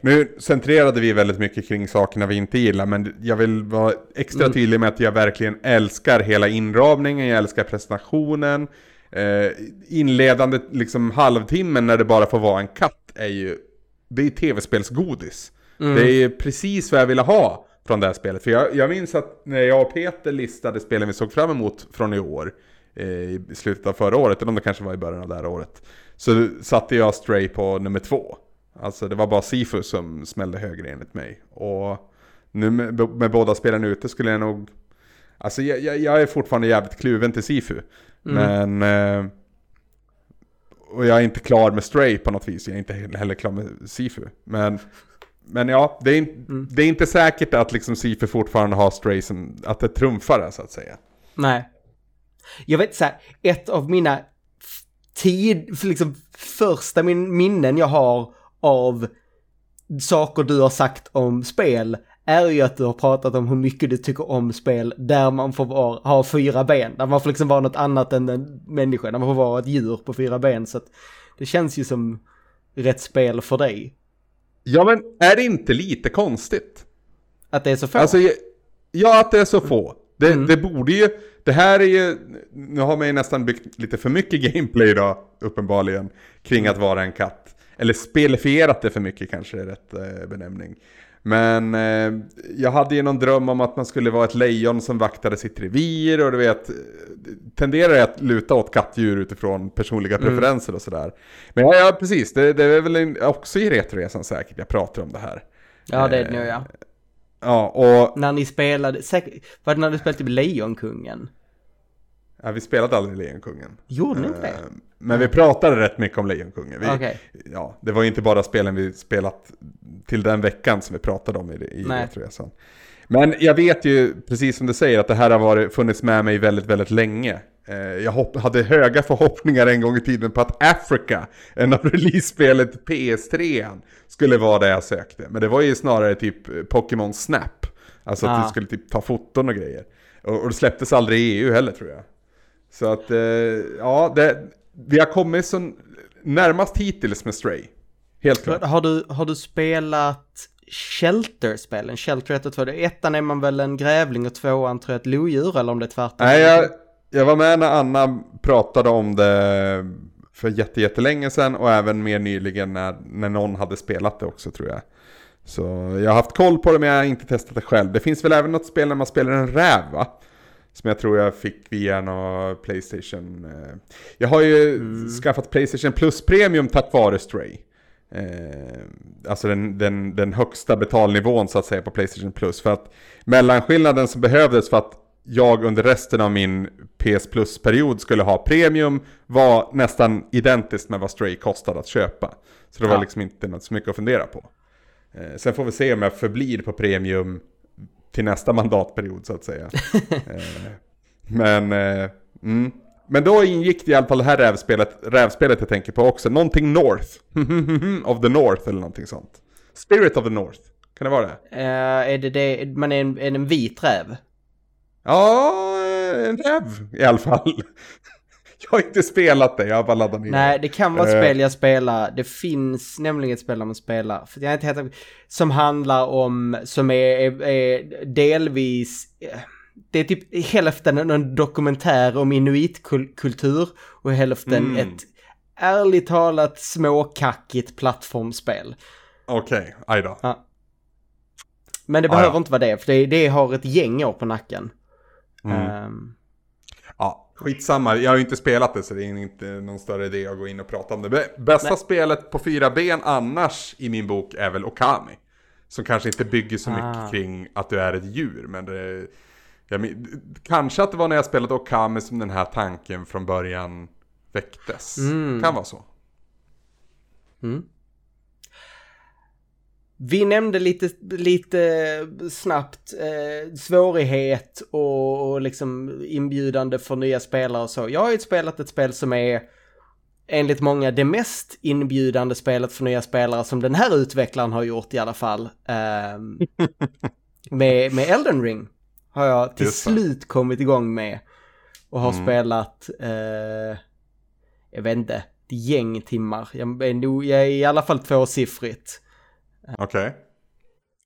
Nu centrerade vi väldigt mycket kring sakerna vi inte gillar, men jag vill vara extra Mm. tydlig med att jag verkligen älskar hela inramningen, jag älskar presentationen. Eh, inledande liksom halvtimmen när det bara får vara en katt är ju, det är tv-spelsgodis. Mm. Det är precis vad jag ville ha från det här spelet. För jag, jag minns att när jag och Peter listade spelen vi såg fram emot från i år, eh, i slutet av förra året, eller om det kanske var i början av det här året, så satte jag Stray på nummer två. Alltså det var bara Sifu som smällde högre enligt mig. Och nu med, med båda spelen ute skulle jag nog... Alltså jag, jag, jag är fortfarande jävligt kluven till Sifu. Men... Eh, och jag är inte klar med Stray på något vis. Jag är inte heller klar med Sifu. Men men ja, det är, in, det är inte säkert att liksom Sifu fortfarande har Stray som, att det trumfar det så att säga. Nej. Jag vet så här, ett av mina tid, liksom första min, minnen jag har av saker du har sagt om spel är ju att du har pratat om hur mycket du tycker om spel där man får vara, ha fyra ben, där man får liksom vara något annat än en människa, där man får vara ett djur på fyra ben. Så att det känns ju som rätt spel för dig. Ja, men är det inte lite konstigt? Att det är så få? Alltså, ja, att det är så få. Det, mm. det borde ju, det här är ju, nu har man ju nästan byggt lite för mycket gameplay då, uppenbarligen, kring att vara en katt. Eller spelifierat det för mycket kanske är rätt eh, benämning. Men eh, jag hade ju någon dröm om att man skulle vara ett lejon som vaktade sitt revir och du vet, tenderar att luta åt kattdjur utifrån personliga mm. preferenser och sådär. Men ja, ja precis, det, det, är väl också i Retroresan säkert jag pratar om det här. Ja, det är det nu ja. Ja, och... När ni spelade, säkert, var det när du spelade typ Lejonkungen? Ja, vi spelade aldrig Lejonkungen. Gjorde ni inte det? Eh, men vi pratade rätt mycket om Lejonkungen. Vi, okay. ja, det var inte bara spelen vi spelat till den veckan som vi pratade om i, i Retroresan. Men jag vet ju, precis som du säger, att det här har varit, funnits med mig väldigt, väldigt länge. Eh, jag hopp, hade höga förhoppningar en gång i tiden på att Africa, en av release-spelet PS3, skulle vara det jag sökte. Men det var ju snarare typ Pokémon Snap. Alltså att ah. du skulle typ ta foton och grejer. Och, och det släpptes aldrig i EU heller tror jag. Så att, eh, ja, det, vi har kommit så närmast hittills med Stray. Helt klart. Har du, har du spelat Shelter-spelen? Shelter 1 och 2, ettan är man väl en grävling och tvåan tror jag ett lodjur eller om det är tvärtom? Nej, jag, jag var med när Anna pratade om det för jättelänge sedan och även mer nyligen när, när någon hade spelat det också tror jag. Så jag har haft koll på det men jag har inte testat det själv. Det finns väl även något spel när man spelar en räv va? Som jag tror jag fick via någon Playstation. Eh. Jag har ju mm. skaffat Playstation Plus Premium tack vare Stray. Eh, alltså den, den, den högsta betalnivån så att säga på Playstation Plus. För att mellanskillnaden som behövdes för att jag under resten av min PS Plus-period skulle ha premium var nästan identiskt med vad Stray kostade att köpa. Så det var ja. liksom inte något så mycket att fundera på. Eh, sen får vi se om jag förblir på premium till nästa mandatperiod så att säga. eh, men, eh, mm. men då ingick det i alla fall det här rävspelet, rävspelet jag tänker på också. Någonting North. of the North eller någonting sånt. Spirit of the North. Kan det vara det? Uh, är det det, man är en, en vit räv? Ja, en räv i alla fall. Jag har inte spelat det, jag har bara laddat ner Nej, det kan vara ett uh, spel jag spelar. Det finns nämligen ett spel man spelar. För jag inte heter, som handlar om, som är, är, är delvis... Det är typ hälften en dokumentär om inuitkultur och hälften mm. ett ärligt talat småkackigt plattformsspel. Okej, okay, aj då. Ja. Men det behöver ah, ja. inte vara det, för det, det har ett gäng år på nacken. Mm. Um, skitsamma. Jag har ju inte spelat det så det är inte någon större idé att gå in och prata om det. Bästa Nej. spelet på fyra ben annars i min bok är väl Okami. Som kanske inte bygger så mycket ah. kring att du är ett djur. Men det, jag, kanske att det var när jag spelade Okami som den här tanken från början väcktes. Mm. Kan vara så. Mm. Vi nämnde lite, lite snabbt eh, svårighet och, och liksom inbjudande för nya spelare och så. Jag har ju spelat ett spel som är enligt många det mest inbjudande spelet för nya spelare som den här utvecklaren har gjort i alla fall. Eh, med, med Elden Ring har jag till slut kommit igång med och har mm. spelat, eh, jag vet inte, ett gäng timmar. Jag är, nog, jag är i alla fall tvåsiffrigt. Okej. Okay.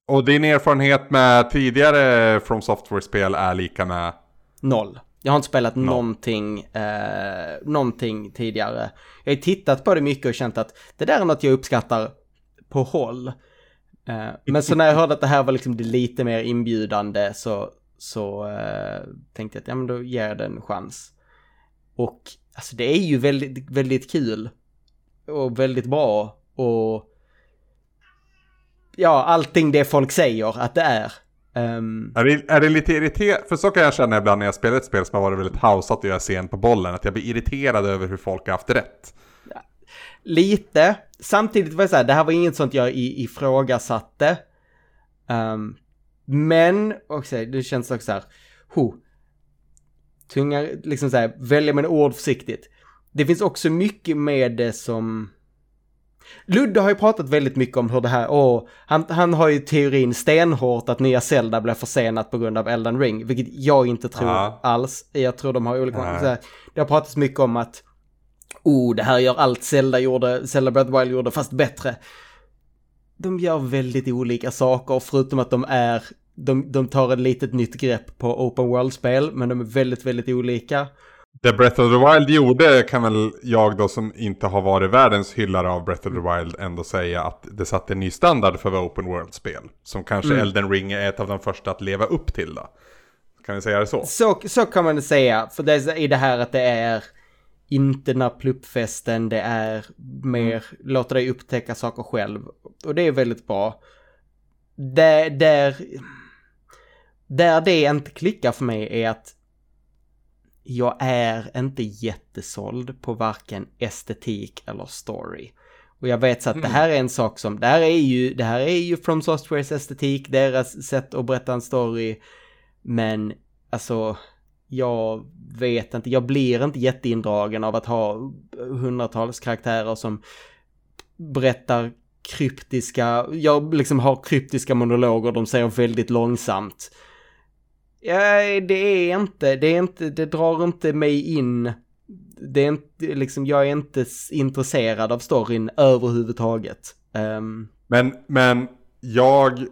Och din erfarenhet med tidigare From Software-spel är lika med? Noll. Jag har inte spelat Noll. någonting, eh, någonting tidigare. Jag har tittat på det mycket och känt att det där är något jag uppskattar på håll. Eh, men så när jag hörde att det här var liksom det lite mer inbjudande så, så eh, tänkte jag att ja men då ger jag det en chans. Och alltså det är ju väldigt, väldigt kul. Och väldigt bra. Och ja, allting det folk säger att det är. Um... Är, det, är det lite irriterande? För så kan jag känna ibland när jag spelar ett spel som har varit väldigt hausat och jag är sen på bollen. Att jag blir irriterad över hur folk har haft rätt. lite. Samtidigt var det så här, det här var inget sånt jag ifrågasatte. Um, men, också, det känns också så här, ho, tunga, liksom så här, välja mina ord försiktigt. Det finns också mycket med det som... Ludde har ju pratat väldigt mycket om hur det här, åh, han, han har ju teorin stenhårt att nya Zelda blev försenat på grund av Elden Ring, vilket jag inte tror ja. alls. Jag tror de har olika, ja. här, det har pratats mycket om att, oh, det här gör allt Zelda gjorde, Zelda Breath Wild gjorde, fast bättre. De gör väldigt olika saker, förutom att de är, de, de tar ett litet nytt grepp på Open World-spel, men de är väldigt, väldigt olika. Det Breath of the Wild gjorde kan väl jag då som inte har varit världens hyllare av Breath of the Wild ändå säga att det satte en ny standard för Open World-spel. Som kanske mm. Elden Ring är ett av de första att leva upp till då. Kan vi säga det så? Så, så kan man säga, för det är i det här att det är inte den här pluppfesten, det är mer mm. låta dig upptäcka saker själv. Och det är väldigt bra. Där, där, där det inte klickar för mig är att jag är inte jättesåld på varken estetik eller story. Och jag vet så att mm. det här är en sak som, det här är ju, det här är ju From Softwares estetik, deras sätt att berätta en story. Men alltså, jag vet inte, jag blir inte jätteindragen av att ha hundratals karaktärer som berättar kryptiska, jag liksom har kryptiska monologer, de säger väldigt långsamt. Ja, det är inte, det är inte, det drar inte mig in. Det är inte, liksom, jag är inte intresserad av storyn överhuvudtaget. Um... Men, men jag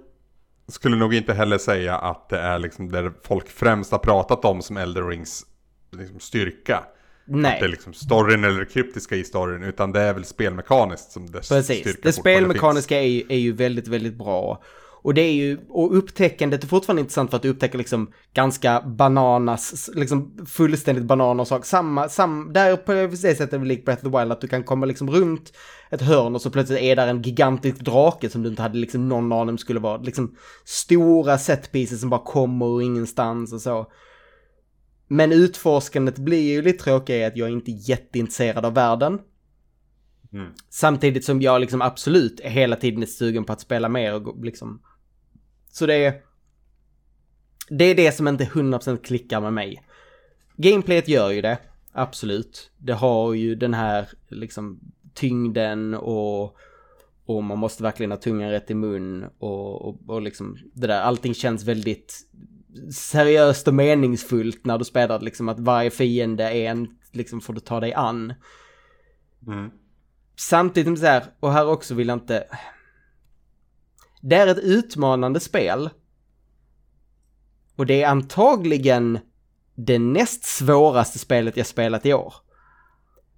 skulle nog inte heller säga att det är liksom där folk främst har pratat om som Elder Rings liksom styrka. Nej. Att det är liksom storyn eller det kryptiska i storyn, utan det är väl spelmekaniskt som dess Precis. styrka Det spelmekaniska är ju, är ju väldigt, väldigt bra. Och det är ju, och upptäckandet är fortfarande intressant för att du upptäcker liksom ganska bananas, liksom fullständigt bananas sak. Samma, sam, där på det sättet är det likt Breath of the Wild att du kan komma liksom runt ett hörn och så plötsligt är där en gigantisk drake som du inte hade liksom någon aning skulle vara. Liksom stora setpieces som bara kommer ur ingenstans och så. Men utforskandet blir ju lite tråkigt i att jag är inte är jätteintresserad av världen. Mm. Samtidigt som jag liksom absolut är hela tiden är sugen på att spela mer och liksom så det är... Det är det som inte 100% klickar med mig. Gameplayet gör ju det, absolut. Det har ju den här liksom tyngden och, och man måste verkligen ha tungan rätt i mun och, och, och liksom det där, allting känns väldigt seriöst och meningsfullt när du spelar liksom att varje fiende är en, liksom får du ta dig an. Mm. Samtidigt så här, och här också vill jag inte, det är ett utmanande spel. Och det är antagligen det näst svåraste spelet jag spelat i år.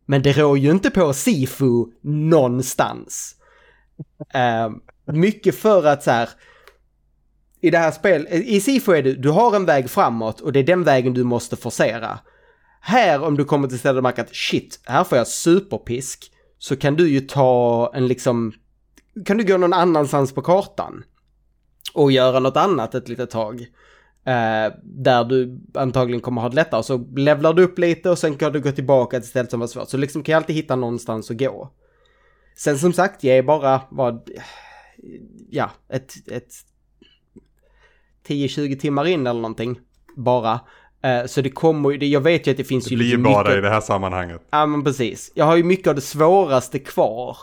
Men det rår ju inte på Sifu någonstans. Uh, mycket för att så här, i det här spelet, i Sifu är det, du har en väg framåt och det är den vägen du måste forcera. Här om du kommer till stället och märker att shit, här får jag superpisk, så kan du ju ta en liksom kan du gå någon annanstans på kartan och göra något annat ett litet tag. Eh, där du antagligen kommer ha det lättare. Så levlar du upp lite och sen kan du gå tillbaka till stället som var svårt. Så liksom kan jag alltid hitta någonstans att gå. Sen som sagt, jag är bara, vad, ja, ett, ett 10-20 timmar in eller någonting. Bara. Eh, så det kommer ju, jag vet ju att det finns det ju... Det blir bara mycket... i det här sammanhanget. Ja men precis. Jag har ju mycket av det svåraste kvar.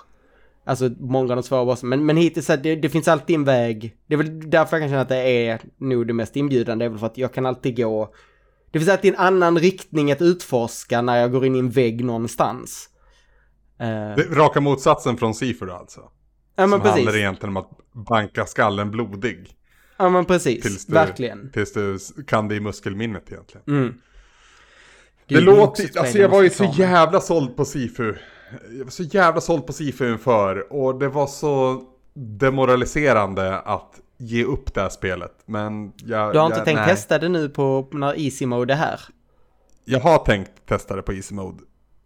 Alltså många av de svåra bossen. Men, men hittills, det, det finns alltid en väg. Det är väl därför jag kan känna att det är nog det mest inbjudande. Det är väl för att jag kan alltid gå... Det finns alltid en annan riktning att utforska när jag går in i en vägg någonstans. Uh, raka motsatsen från Seaford alltså? Ja men Som precis. Som handlar egentligen om att banka skallen blodig. Ja men precis, tills du, verkligen. Tills du kan det i muskelminnet egentligen. Mm. Det, det låter, alltså jag var ju så jävla såld på Sifu jag var så jävla såld på Sifu inför och det var så demoraliserande att ge upp det här spelet. Men jag, Du har inte jag, tänkt nej. testa det nu på när Easy Mode är här? Jag har tänkt testa det på Easy Mode.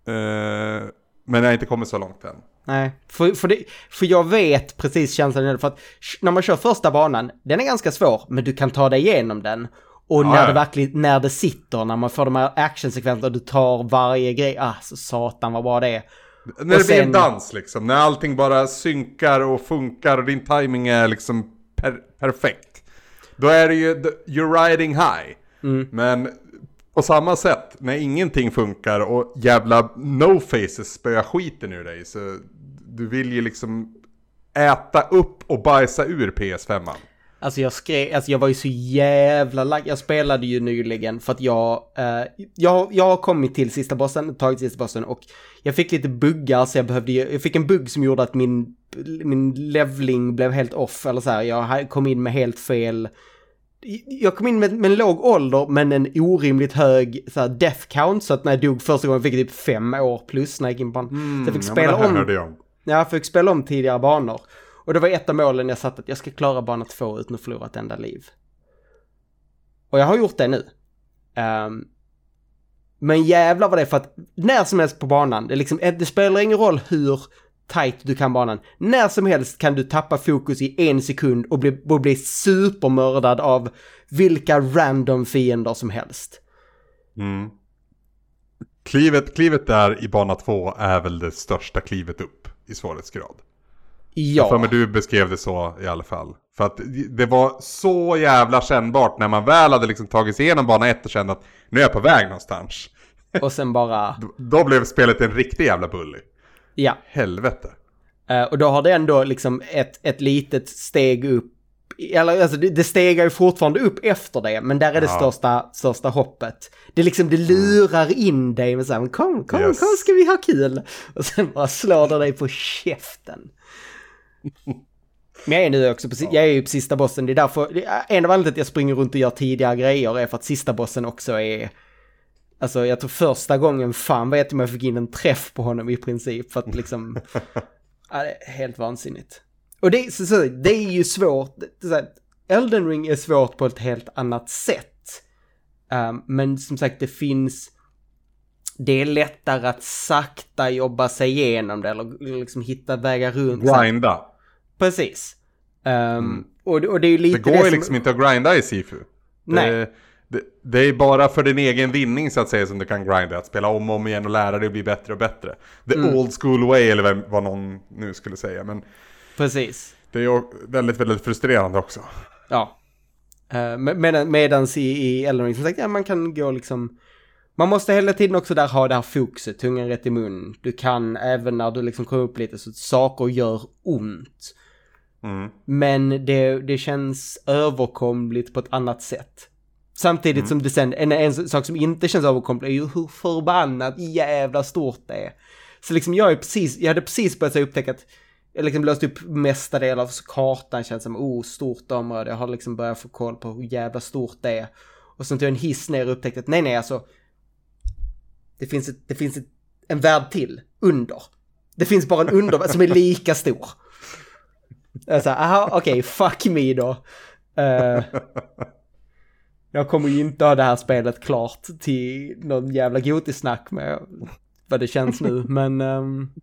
Uh, men jag har inte kommit så långt än. Nej, för, för, det, för jag vet precis känslan för att när man kör första banan, den är ganska svår, men du kan ta dig igenom den. Och ja, när det verkligen, när det sitter, när man får de här actionsekvenserna du tar varje grej, ah så satan vad bra det är. När det blir en dans liksom, när allting bara synkar och funkar och din timing är liksom per perfekt. Då är det ju, you're riding high. Mm. Men på samma sätt, när ingenting funkar och jävla no faces spöar skiten ur dig så du vill ju liksom äta upp och bajsa ur PS5. Alltså jag skrev, alltså jag var ju så jävla lagg. Jag spelade ju nyligen för att jag, eh, jag, jag har kommit till sista bossen, tagit sista bossen och jag fick lite buggar så jag behövde jag fick en bugg som gjorde att min, min levling blev helt off eller så här. Jag kom in med helt fel jag kom in med, med en låg ålder men en orimligt hög så här, death count så att när jag dog första gången fick jag typ fem år plus när jag gick in på. Mm, så jag fick spela ja, om. Jag. Ja, jag fick spela om tidigare banor. Och det var ett av målen jag satt att jag ska klara bana två utan att förlora ett enda liv. Och jag har gjort det nu. Um, men jävlar vad det är för att när som helst på banan, det, liksom, eh, det spelar ingen roll hur tight du kan banan. När som helst kan du tappa fokus i en sekund och bli, och bli supermördad av vilka random fiender som helst. Mm. Klivet, klivet där i bana två är väl det största klivet upp i svårighetsgrad. Ja. För mig du beskrev det så i alla fall. För att det var så jävla kännbart när man väl hade liksom tagit sig igenom bana ett och kände att nu är jag på väg någonstans. Och sen bara... då, blev spelet en riktig jävla bully. Ja. Helvete. Uh, och då har det ändå liksom ett, ett litet steg upp. Eller alltså det, det stegar ju fortfarande upp efter det, men där är det ja. största, största hoppet. Det liksom, det lurar in dig med såhär, kom, kom, yes. kom ska vi ha kul. Och sen bara slår det dig på käften. Men jag är nu också på, jag är ju på sista bossen, det är därför, en av anledningarna till att jag springer runt och gör tidiga grejer är för att sista bossen också är Alltså jag tror första gången, fan vet om jag fick in en träff på honom i princip för att liksom... ja, det är helt vansinnigt. Och det, så, så, det är ju svårt, så Elden Ring är svårt på ett helt annat sätt. Um, men som sagt det finns... Det är lättare att sakta jobba sig igenom det eller liksom hitta vägar runt. Grinda. Precis. Um, mm. och, och det är ju lite det går ju som... liksom inte att grinda i Sifu. Nej. Det, det, det, är bara för din egen vinning så att säga som du kan grinda. Att spela om och om igen och lära dig att bli bättre och bättre. The mm. old school way eller vem, vad någon nu skulle säga. Men Precis. Det är ju väldigt, väldigt frustrerande också. Ja. Uh, med, medans i, i Elden Ring som sagt, ja man kan gå liksom... Man måste hela tiden också där ha det här fokuset, tungan rätt i mun. Du kan även när du liksom kommer upp lite så att saker gör ont. Mm. Men det, det känns överkomligt på ett annat sätt. Samtidigt mm. som det sen, en, en sak som inte känns överkomlig är ju hur förbannat jävla stort det är. Så liksom jag är precis, jag hade precis börjat upptäcka att jag liksom löst upp mesta delen av kartan, känns som oh, stort område. Jag har liksom börjat få koll på hur jävla stort det är. Och sen tog jag en hiss ner och upptäckte att nej, nej, alltså. Det finns, ett, det finns ett, en värld till under. Det finns bara en under som är lika stor. Alltså, aha, okej, okay, fuck me då. Uh, jag kommer ju inte ha det här spelet klart till någon jävla gotisnack med vad det känns nu, men... Um...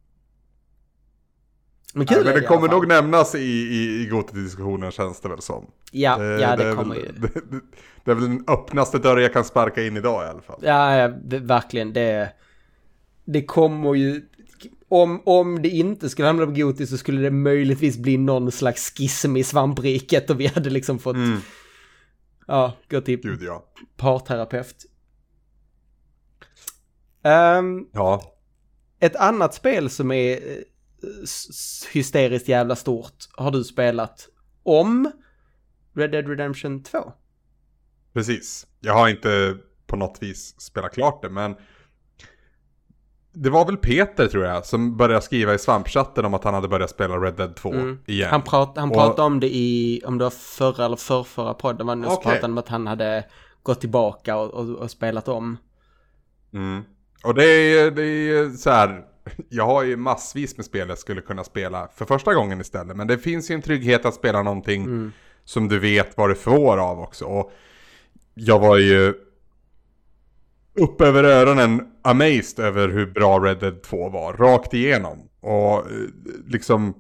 Men kul Nej, men det, kommer nog nämnas i, i, i Goti-diskussionen känns det väl som. Ja, det, ja det, det kommer väl, ju. Det, det, är väl den öppnaste dörren jag kan sparka in idag i alla fall. Ja, ja verkligen. Det, det kommer ju... Om, om det inte skulle hamna på Goti så skulle det möjligtvis bli någon slags schism i svampriket och vi hade liksom fått... Mm Ja, gå till Gud, ja. parterapeut. Um, ja. Ett annat spel som är eh, hysteriskt jävla stort har du spelat om Red Dead Redemption 2. Precis. Jag har inte på något vis spelat klart det, men det var väl Peter tror jag som började skriva i svampchatten om att han hade börjat spela Red Dead 2 mm. igen. Han, prat, han och... pratade om det i, om det var förra eller förrförra podden, var det okay. pratade om att han hade gått tillbaka och, och, och spelat om. Mm. Och det är, det är så här, jag har ju massvis med spel jag skulle kunna spela för första gången istället. Men det finns ju en trygghet att spela någonting mm. som du vet vad du får av också. Och jag var ju upp över öronen amazed över hur bra Red Dead 2 var, rakt igenom. Och eh, liksom...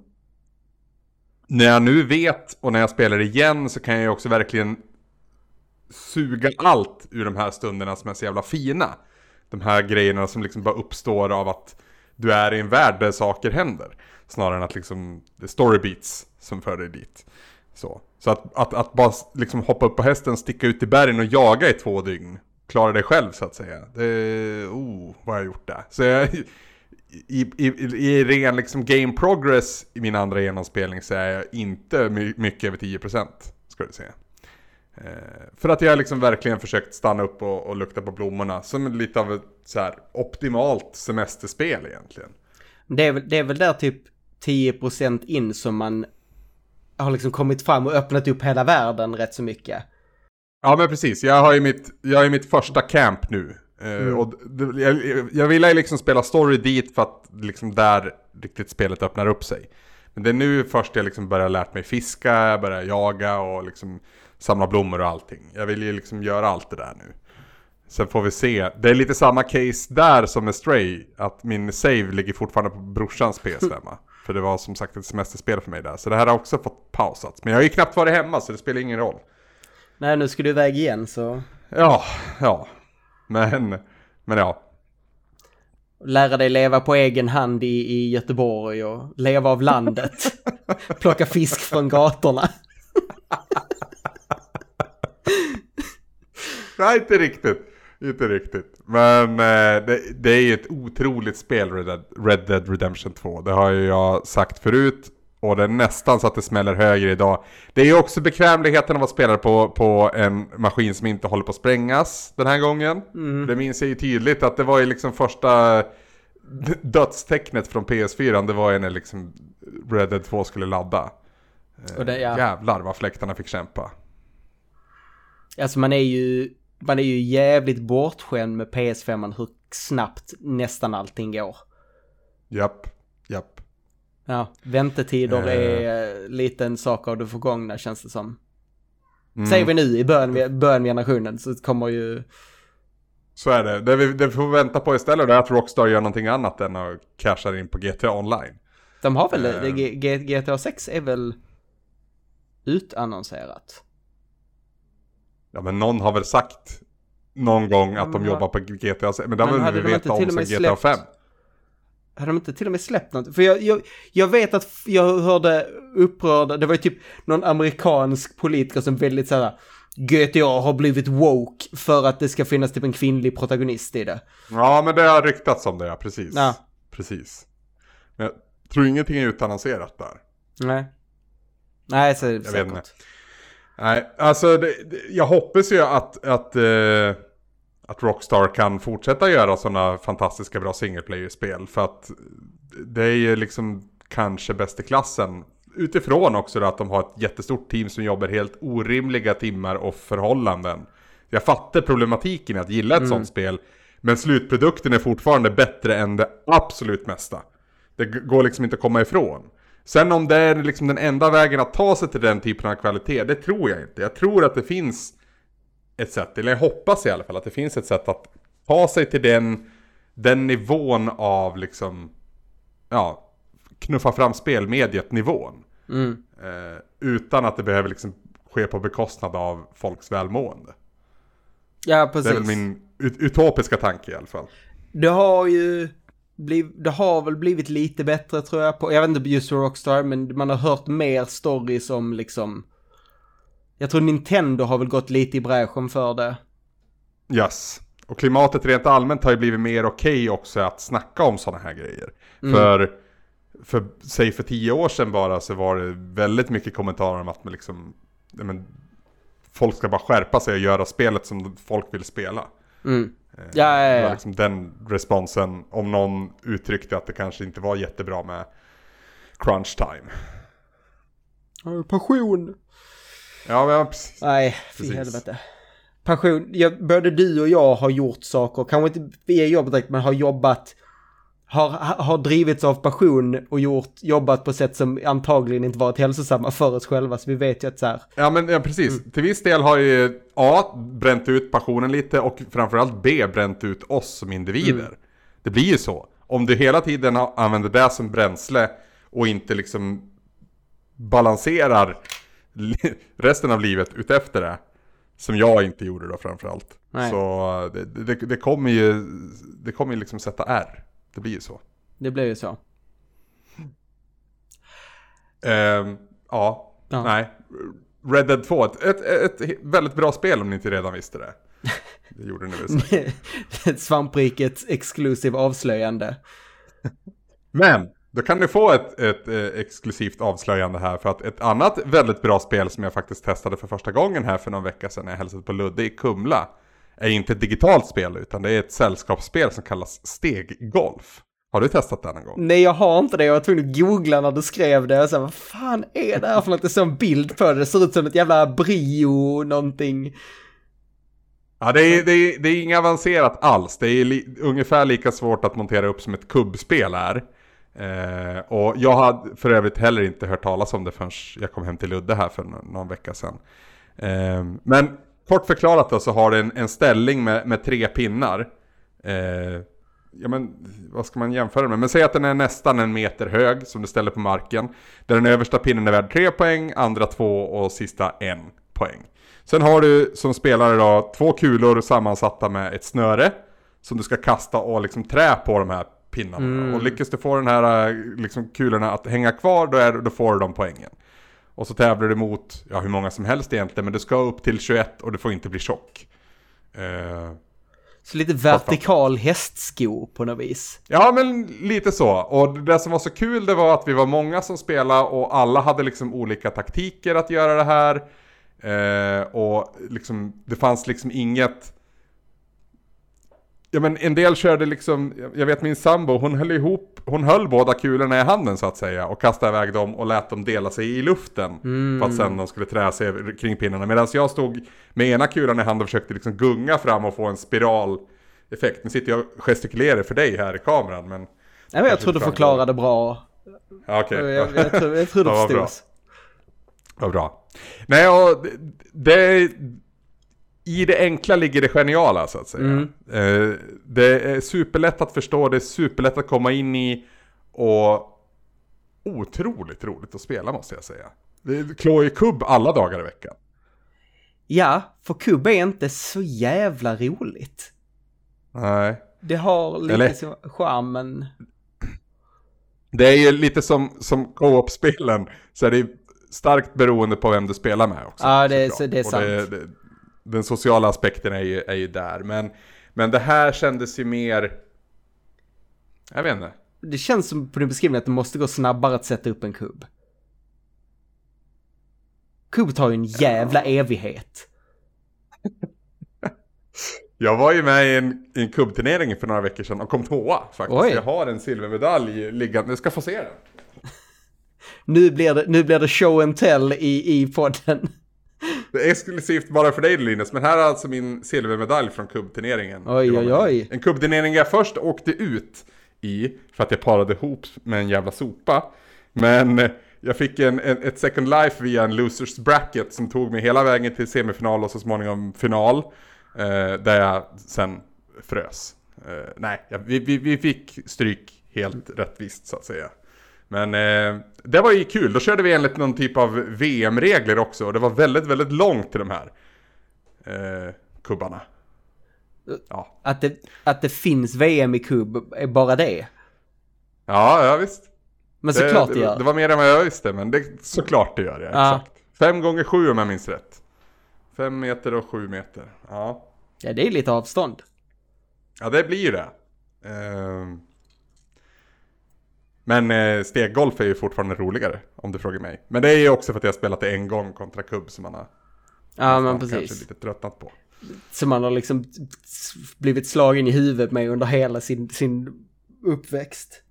När jag nu vet och när jag spelar igen så kan jag ju också verkligen suga allt ur de här stunderna som är så jävla fina. De här grejerna som liksom bara uppstår av att du är i en värld där saker händer. Snarare än att liksom, det är story beats som för dig dit. Så, så att, att, att bara liksom hoppa upp på hästen, sticka ut i bergen och jaga i två dygn. Klara dig själv så att säga. Det, oh, vad har jag gjort där? Så jag, i, i, i ren liksom game progress i min andra genomspelning så är jag inte my, mycket över 10% ska du säga. Eh, för att jag liksom verkligen försökt stanna upp och, och lukta på blommorna som lite av ett så här optimalt semesterspel egentligen. Det är, väl, det är väl där typ 10% in som man har liksom kommit fram och öppnat upp hela världen rätt så mycket. Ja men precis, jag har ju mitt, jag har mitt första camp nu. Eh, mm. och det, jag, jag ville liksom spela story dit för att liksom där riktigt spelet öppnar upp sig. Men det är nu först jag liksom börjar lärt mig fiska, börjar jaga och liksom samla blommor och allting. Jag vill ju liksom göra allt det där nu. Sen får vi se. Det är lite samma case där som med Stray. Att min save ligger fortfarande på brorsans PS5. för det var som sagt ett semesterspel för mig där. Så det här har också fått pausats. Men jag har ju knappt varit hemma så det spelar ingen roll. Nej, nu ska du iväg igen så... Ja, ja. Men, men ja. Lära dig leva på egen hand i, i Göteborg och leva av landet. Plocka fisk från gatorna. Nej, inte riktigt. Inte riktigt. Men eh, det, det, är ju ett otroligt spel, Red Dead, Red Dead Redemption 2. Det har ju jag sagt förut. Och det är nästan så att det smäller högre idag. Det är ju också bekvämligheten av att spela på, på en maskin som inte håller på att sprängas den här gången. Mm. Det minns jag ju tydligt att det var ju liksom första dödstecknet från PS4. Det var ju när liksom Red Dead 2 skulle ladda. Och det, ja. Jävlar vad fläktarna fick kämpa. Alltså man är ju, man är ju jävligt bortskämd med PS5 hur snabbt nästan allting går. Japp, japp. Ja, väntetider uh. är lite en sak av det förgångna känns det som. Mm. Säger vi nu i början, början generationen så kommer ju... Så är det. Det vi, det vi får vänta på istället är att Rockstar gör någonting annat än att casha in på GTA Online. De har väl, uh. GTA 6 är väl utannonserat? Ja men någon har väl sagt någon gång att de mm, jobbar på GTA 6. Men det har vi veta om sen GTA 5. Hade de inte till och med släppt något? För jag, jag, jag vet att jag hörde upprörda, det var ju typ någon amerikansk politiker som väldigt såhär GTA har blivit woke för att det ska finnas typ en kvinnlig protagonist i det. Ja, men det har ryktats om det, ja. Precis. Ja. Precis. Men jag tror ingenting är utannonserat där. Nej. Nej, så jag säkert. Vet inte. Nej, alltså det, jag hoppas ju att, att, uh, att Rockstar kan fortsätta göra sådana fantastiska bra single player-spel. För att det är ju liksom kanske bäst i klassen. Utifrån också att de har ett jättestort team som jobbar helt orimliga timmar och förhållanden. Jag fattar problematiken i att gilla ett mm. sånt spel. Men slutprodukten är fortfarande bättre än det absolut mesta. Det går liksom inte att komma ifrån. Sen om det är liksom den enda vägen att ta sig till den typen av kvalitet, det tror jag inte. Jag tror att det finns ett sätt, eller jag hoppas i alla fall att det finns ett sätt att ta sig till den, den nivån av liksom, ja, knuffa fram spelmediet nivån. Mm. Eh, utan att det behöver liksom ske på bekostnad av folks välmående. Ja, precis. Det är väl min utopiska tanke i alla fall. Du har ju bliv, det har väl blivit lite bättre tror jag på, jag vet inte just Rockstar, men man har hört mer stories om liksom, jag tror Nintendo har väl gått lite i bräschen för det. Yes. Och klimatet rent allmänt har ju blivit mer okej okay också att snacka om sådana här grejer. Mm. För, för, säg för tio år sedan bara så var det väldigt mycket kommentarer om att man liksom, men, folk ska bara skärpa sig och göra spelet som folk vill spela. Mm. Ja, ja, ja. Det var liksom den responsen om någon uttryckte att det kanske inte var jättebra med crunch time. Passion. Ja, men precis. Nej, fy helvete. Passion, jag, både du och jag har gjort saker, kanske inte via jobbet direkt, men har jobbat har, har drivits av passion och gjort, jobbat på sätt som antagligen inte varit hälsosamma för oss själva. Så vi vet ju att så här. Ja men ja, precis. Mm. Till viss del har ju A. bränt ut passionen lite och framförallt B. bränt ut oss som individer. Mm. Det blir ju så. Om du hela tiden använder det som bränsle och inte liksom balanserar resten av livet utefter det. Som jag inte gjorde då framförallt. Nej. Så det, det, det kommer ju, det kommer ju liksom sätta R. Det blir ju så. det blir ju så. Ehm, ja, Ja. nej. Red Dead 2, ett, ett, ett väldigt bra spel om ni inte redan visste det. Det gjorde ni väl säkert. Svamprikets exklusiv avslöjande. Men, då kan ni få ett, ett eh, exklusivt avslöjande här för att ett annat väldigt bra spel som jag faktiskt testade för första gången här för någon vecka sedan när jag hälsade på Ludde i Kumla är inte ett digitalt spel utan det är ett sällskapsspel som kallas Steggolf. Har du testat det någon gång? Nej, jag har inte det. Jag var tvungen att googla när du skrev det. Och här, vad fan är det här för något? Det är en bild på det. Det ser ut som ett jävla brio någonting. Ja, det är, det, är, det är inget avancerat alls. Det är li, ungefär lika svårt att montera upp som ett kubbspel är. Eh, och jag hade för övrigt heller inte hört talas om det förrän jag kom hem till Ludde här för någon, någon vecka sedan. Eh, men kort förklarat då så har det en, en ställning med, med tre pinnar. Eh, ja men vad ska man jämföra med? Men säg att den är nästan en meter hög som du ställer på marken. Där den översta pinnen är värd tre poäng, andra två och sista en poäng. Sen har du som spelare då två kulor sammansatta med ett snöre. Som du ska kasta och liksom trä på de här pinnarna. Mm. Och lyckas du få den här liksom, kulorna att hänga kvar då, är, då får du de poängen. Och så tävlar du mot, ja hur många som helst egentligen, men du ska upp till 21 och du får inte bli tjock. Eh, Så lite vertikal hästsko på något vis. Ja men lite så. Och det som var så kul det var att vi var många som spelade och alla hade liksom olika taktiker att göra det här. Eh, och liksom, det fanns liksom inget... Ja men en del körde liksom, jag vet min sambo, hon höll ihop, hon höll båda kulorna i handen så att säga och kastade iväg dem och lät dem dela sig i luften. För att sen de skulle trä sig kring pinnarna. Medan jag stod med ena kulan i handen och försökte liksom gunga fram och få en spiraleffekt. Nu sitter jag och gestikulerar för dig här i kameran men... Nej, men jag tror du förklarade bra. Ja, okej. Jag, jag, tror, jag tror det Ja, vad bra. bra. Nej, och det, det... I det enkla ligger det geniala så att säga. Mm. Eh, det är superlätt att förstå, det är superlätt att komma in i och otroligt roligt att spela måste jag säga. Det klå i kubb alla dagar i veckan. Ja, för kubb är inte så jävla roligt. Nej. Det har lite Eller? sin charm, men... Det är ju lite som, som co-op-spelen, så är det starkt beroende på vem du spelar med också. Ja, det är- såklart. det är sant. det, den sociala aspekten är ju, är ju där, men, men det här kändes ju mer... Jag vet inte. Det känns som på din beskrivning att det måste gå snabbare att sätta upp en kubb. Kubb tar ju en jävla evighet. Jag var ju med i en, i en kubbturnering för några veckor sedan och kom tvåa faktiskt. Oj. Jag har en silvermedalj liggande, jag ska få se den. Nu blir det, nu blir det show and tell i, i podden. Det är exklusivt bara för dig Linus, men här är alltså min silvermedalj från kubbturneringen. Oj, oj, oj. En kubbturnering jag först åkte ut i för att jag parade ihop med en jävla sopa. Men eh, jag fick en, en, ett second life via en losers bracket som tog mig hela vägen till semifinal och så småningom final. Eh, där jag sen frös. Eh, nej, vi, vi, vi fick stryk helt rättvist så att säga. Men eh, det var ju kul, då körde vi enligt någon typ av VM-regler också och det var väldigt, väldigt långt till de här eh, kubbarna. Ja. Att det, att det finns VM i kubb är bara det. ja, ja visst. Men såklart det det, gör. det var mer än vad jag visste, men det, såklart det gör det. Ja. Exakt. Fem gånger sju om jag minns rätt. Fem meter och sju meter. Ja, Ja, det är lite avstånd. ja det blir ju det. Ehm. Men eh, steggolf är ju fortfarande roligare, om du frågar mig. Men det är ju också för att jag har spelat det en gång kontra kubb som man har Ja, men precis. kanske lite tröttnat på. Som man har liksom blivit slagen i huvudet med under hela sin, sin uppväxt.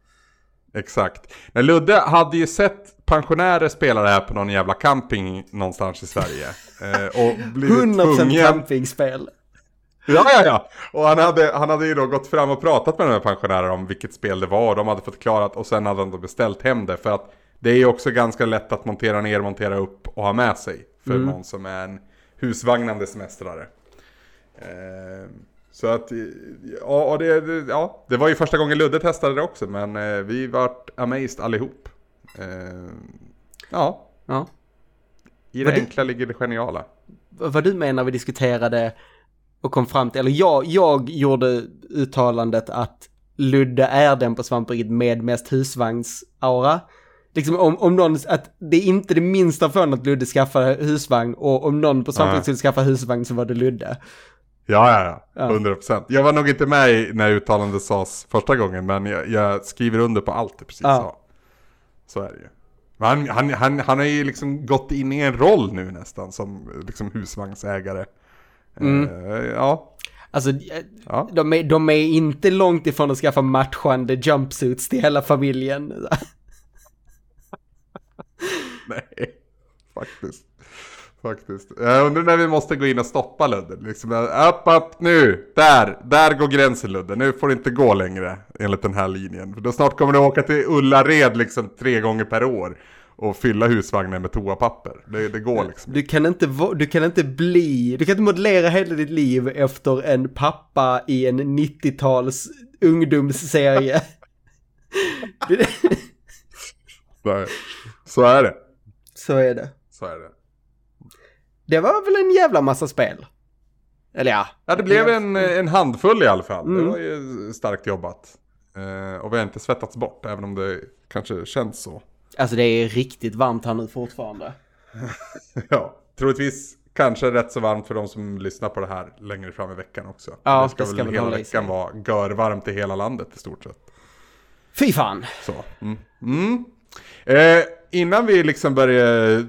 Exakt. Men Ludde hade ju sett pensionärer spela det här på någon jävla camping någonstans i Sverige. Eh, och blivit 100% tvungen... campingspel. Ja, ja, ja. Och han hade, han hade ju då gått fram och pratat med de här pensionärerna om vilket spel det var. Och de hade förklarat och sen hade han då beställt hem det. För att det är ju också ganska lätt att montera ner, montera upp och ha med sig. För någon som är en husvagnande semestrare. Eh, så att, eh, ja, och det, det- ja, det var ju första gången Ludde testade det också. Men eh, vi vart amazed allihop. Eh, ja, Ja. i det det- enkla ligger det geniala. Vad du menar vi diskuterade och kom fram till, eller jag, jag gjorde uttalandet att Ludde är den på svampriket med mest husvagnsaura. Liksom om, om någon, att det är inte det minsta från att Ludde skaffar husvagn och om någon på svampriket skulle skaffa husvagn så var det Ludde. Ja, ja, ja. 100 procent. Jag var nog inte med när uttalandet sades första gången, men jag, jag skriver under på allt det precis ja. sa. Så är det ju. Men han, han, han, han har ju liksom gått in i en roll nu nästan som liksom husvagnsägare. Mm. Uh, ja. Alltså, ja. de, är, de är inte långt ifrån att skaffa matchande jumpsuits till hela familjen. Nej, faktiskt. Faktiskt. Jag undrar när vi måste gå in och stoppa Ludde. Liksom, upp, upp nu! Där! Där går gränsen Ludde. Nu får det inte gå längre enligt den här linjen. För då snart kommer du åka till Ullared liksom tre gånger per år. Och fylla husvagnen med toapapper. Det, det går liksom. Du kan, inte, du kan inte bli, du kan inte modellera hela ditt liv efter en pappa i en 90-tals ungdomsserie. Nej, så är det. Så är det. Så är det. Det var väl en jävla massa spel. Eller ja. Ja, det blev en, en handfull i alla fall. Mm. Det var ju starkt jobbat. Eh, och vi har inte svettats bort, även om det kanske känns så. Alltså det är riktigt varmt här nu fortfarande. ja, troligtvis kanske rätt så varmt för de som lyssnar på det här längre fram i veckan också. Ja, det ska, det ska väl hela veckan vara görvarmt i hela landet i stort sett. Fy fan! Så. Mm. Mm. Eh, innan vi liksom börjar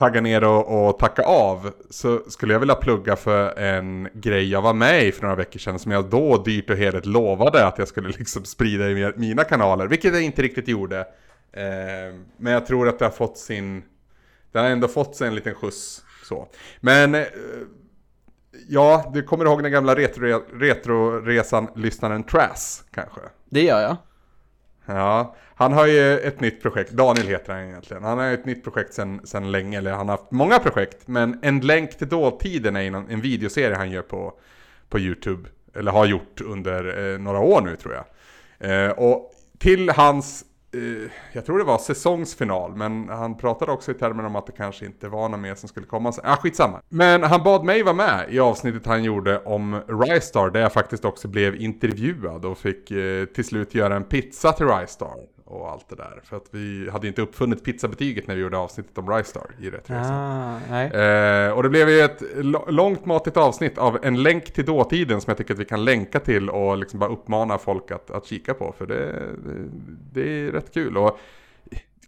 tagga ner och, och, tacka av så skulle jag vilja plugga för en grej jag var med i för några veckor sedan som jag då dyrt och heligt lovade att jag skulle liksom sprida i mina kanaler, vilket jag inte riktigt gjorde. Eh, men jag tror att det har fått sin, det har ändå fått sig en liten skjuts så. Men eh, ja, du kommer ihåg den gamla retro, retroresan-lyssnaren Trass kanske? Det gör jag. Ja, han har ju ett nytt projekt, Daniel heter han egentligen. Han har ju ett nytt projekt sedan sen länge, eller han har haft många projekt. Men En länk till dåtiden är en, en videoserie han gör på, på YouTube. Eller har gjort under eh, några år nu tror jag. Eh, och till hans Eh, jag tror det var säsongsfinal, men han pratade också i termer om att det kanske inte var någon mer som skulle komma. Ja, ah, skitsamma. Men han bad mig vara med i avsnittet han gjorde om Rystar, där jag faktiskt också blev intervjuad och fick eh, till slut göra en pizza till Rystar och allt det där. För att vi hade inte uppfunnit pizzabetyget när vi gjorde avsnittet om Rystar i Rättresan. Ah, eh, och det blev ju ett långt matigt avsnitt av en länk till dåtiden som jag tycker att vi kan länka till och liksom bara uppmana folk att, att kika på. För det, det, det är rätt kul. Och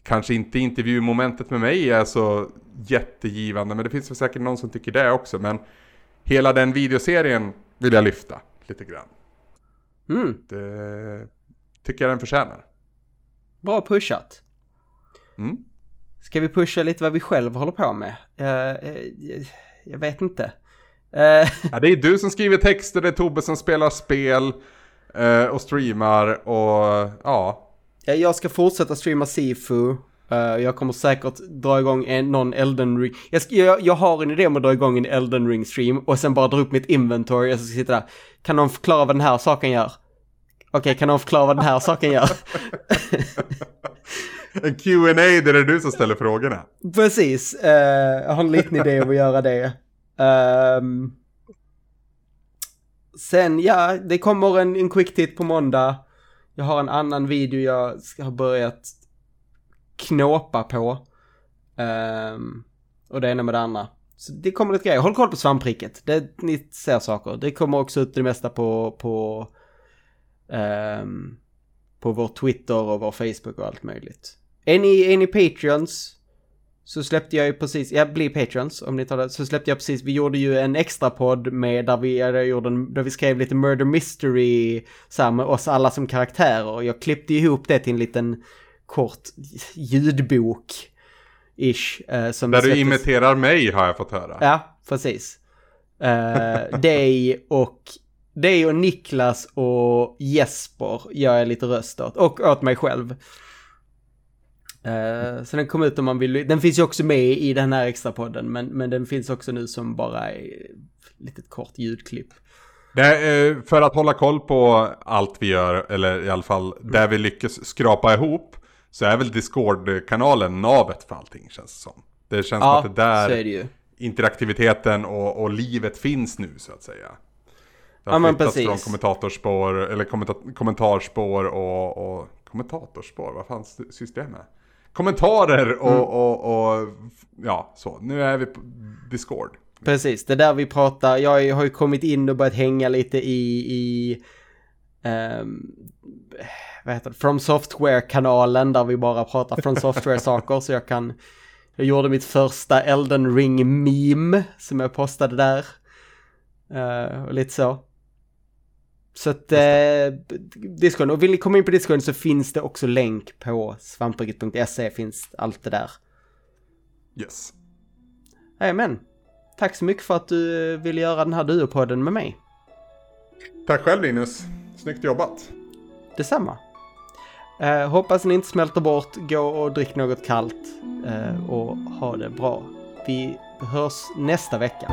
kanske inte intervjumomentet med mig är så jättegivande, men det finns väl säkert någon som tycker det också. Men hela den videoserien vill jag lyfta lite grann. Mm. Det tycker jag den förtjänar. Bra pushat. Mm. Ska vi pusha lite vad vi själva håller på med? Uh, uh, jag vet inte. Uh, ja, det är du som skriver texter, det är Tobbe som spelar spel och streamar och ja. Jag ska fortsätta streama Sifu. jag kommer säkert dra igång en, någon Elden Ring. Jag, jag, jag, har en idé om att dra igång en Elden Ring stream och sen bara dra upp mitt inventory och så sitta där. Kan någon förklara vad den här saken gör? Okej, kan någon förklara vad den här saken gör? en Q&A där det är du som ställer frågorna. Precis, uh, jag har en liten idé om att göra det. Um, sen, ja, det kommer en, en quick tit på måndag. Jag har en annan video jag ska ha börjat knåpa på. Um, och det ena med det andra. Så det kommer lite grejer. Håll koll på svampriket. Det, ni ser saker. Det kommer också ut det mesta på, på Um, på vår Twitter och vår Facebook och allt möjligt. Är ni, är ni Patreons så släppte jag ju precis, ja bli Patreons om ni tar det, så släppte jag precis, vi gjorde ju en extra podd med där vi, gjorde en, där vi skrev lite murder mystery så här, med oss alla som karaktärer. Jag klippte ihop det till en liten kort ljudbok. Ish. Eh, som där du imiterar mig har jag fått höra. Ja, precis. Uh, dig och det och Niklas och Jesper gör jag lite röst åt. Och åt mig själv. Uh, så den kom ut om man vill. Den finns ju också med i den här extra podden men, men den finns också nu som bara är litet kort ljudklipp. Det, för att hålla koll på allt vi gör, eller i alla fall där vi lyckas skrapa ihop, så är väl Discord-kanalen navet för allting känns det som. Det känns ja, som att det där det interaktiviteten och, och livet finns nu så att säga. Det har Ja, flyttats precis. från kommentatorspår, eller kommenta kommentarspår och, och kommentatorspår, vad fan sy- systemet är? Kommentarer och, Mm. och, och, ja, så. Nu är vi på Discord. Precis, det är där vi pratar. Jag har ju kommit in och börjat hänga lite i, i ehm, vad heter det, From Software-kanalen där vi bara pratar From Software-saker så jag kan, jag gjorde mitt första Elden Ring-meme som jag postade där. Eh, och lite så. Så att, eh, Discord, och vill ni komma in på Discord så finns det också länk på svampriket.se finns allt det där. Yes. men Tack så mycket för att du ville göra den här duopodden med mig. Tack själv Linus. Snyggt jobbat. Detsamma. Eh, hoppas ni inte smälter bort. Gå och drick något kallt. Eh, och ha det bra. Vi hörs nästa vecka.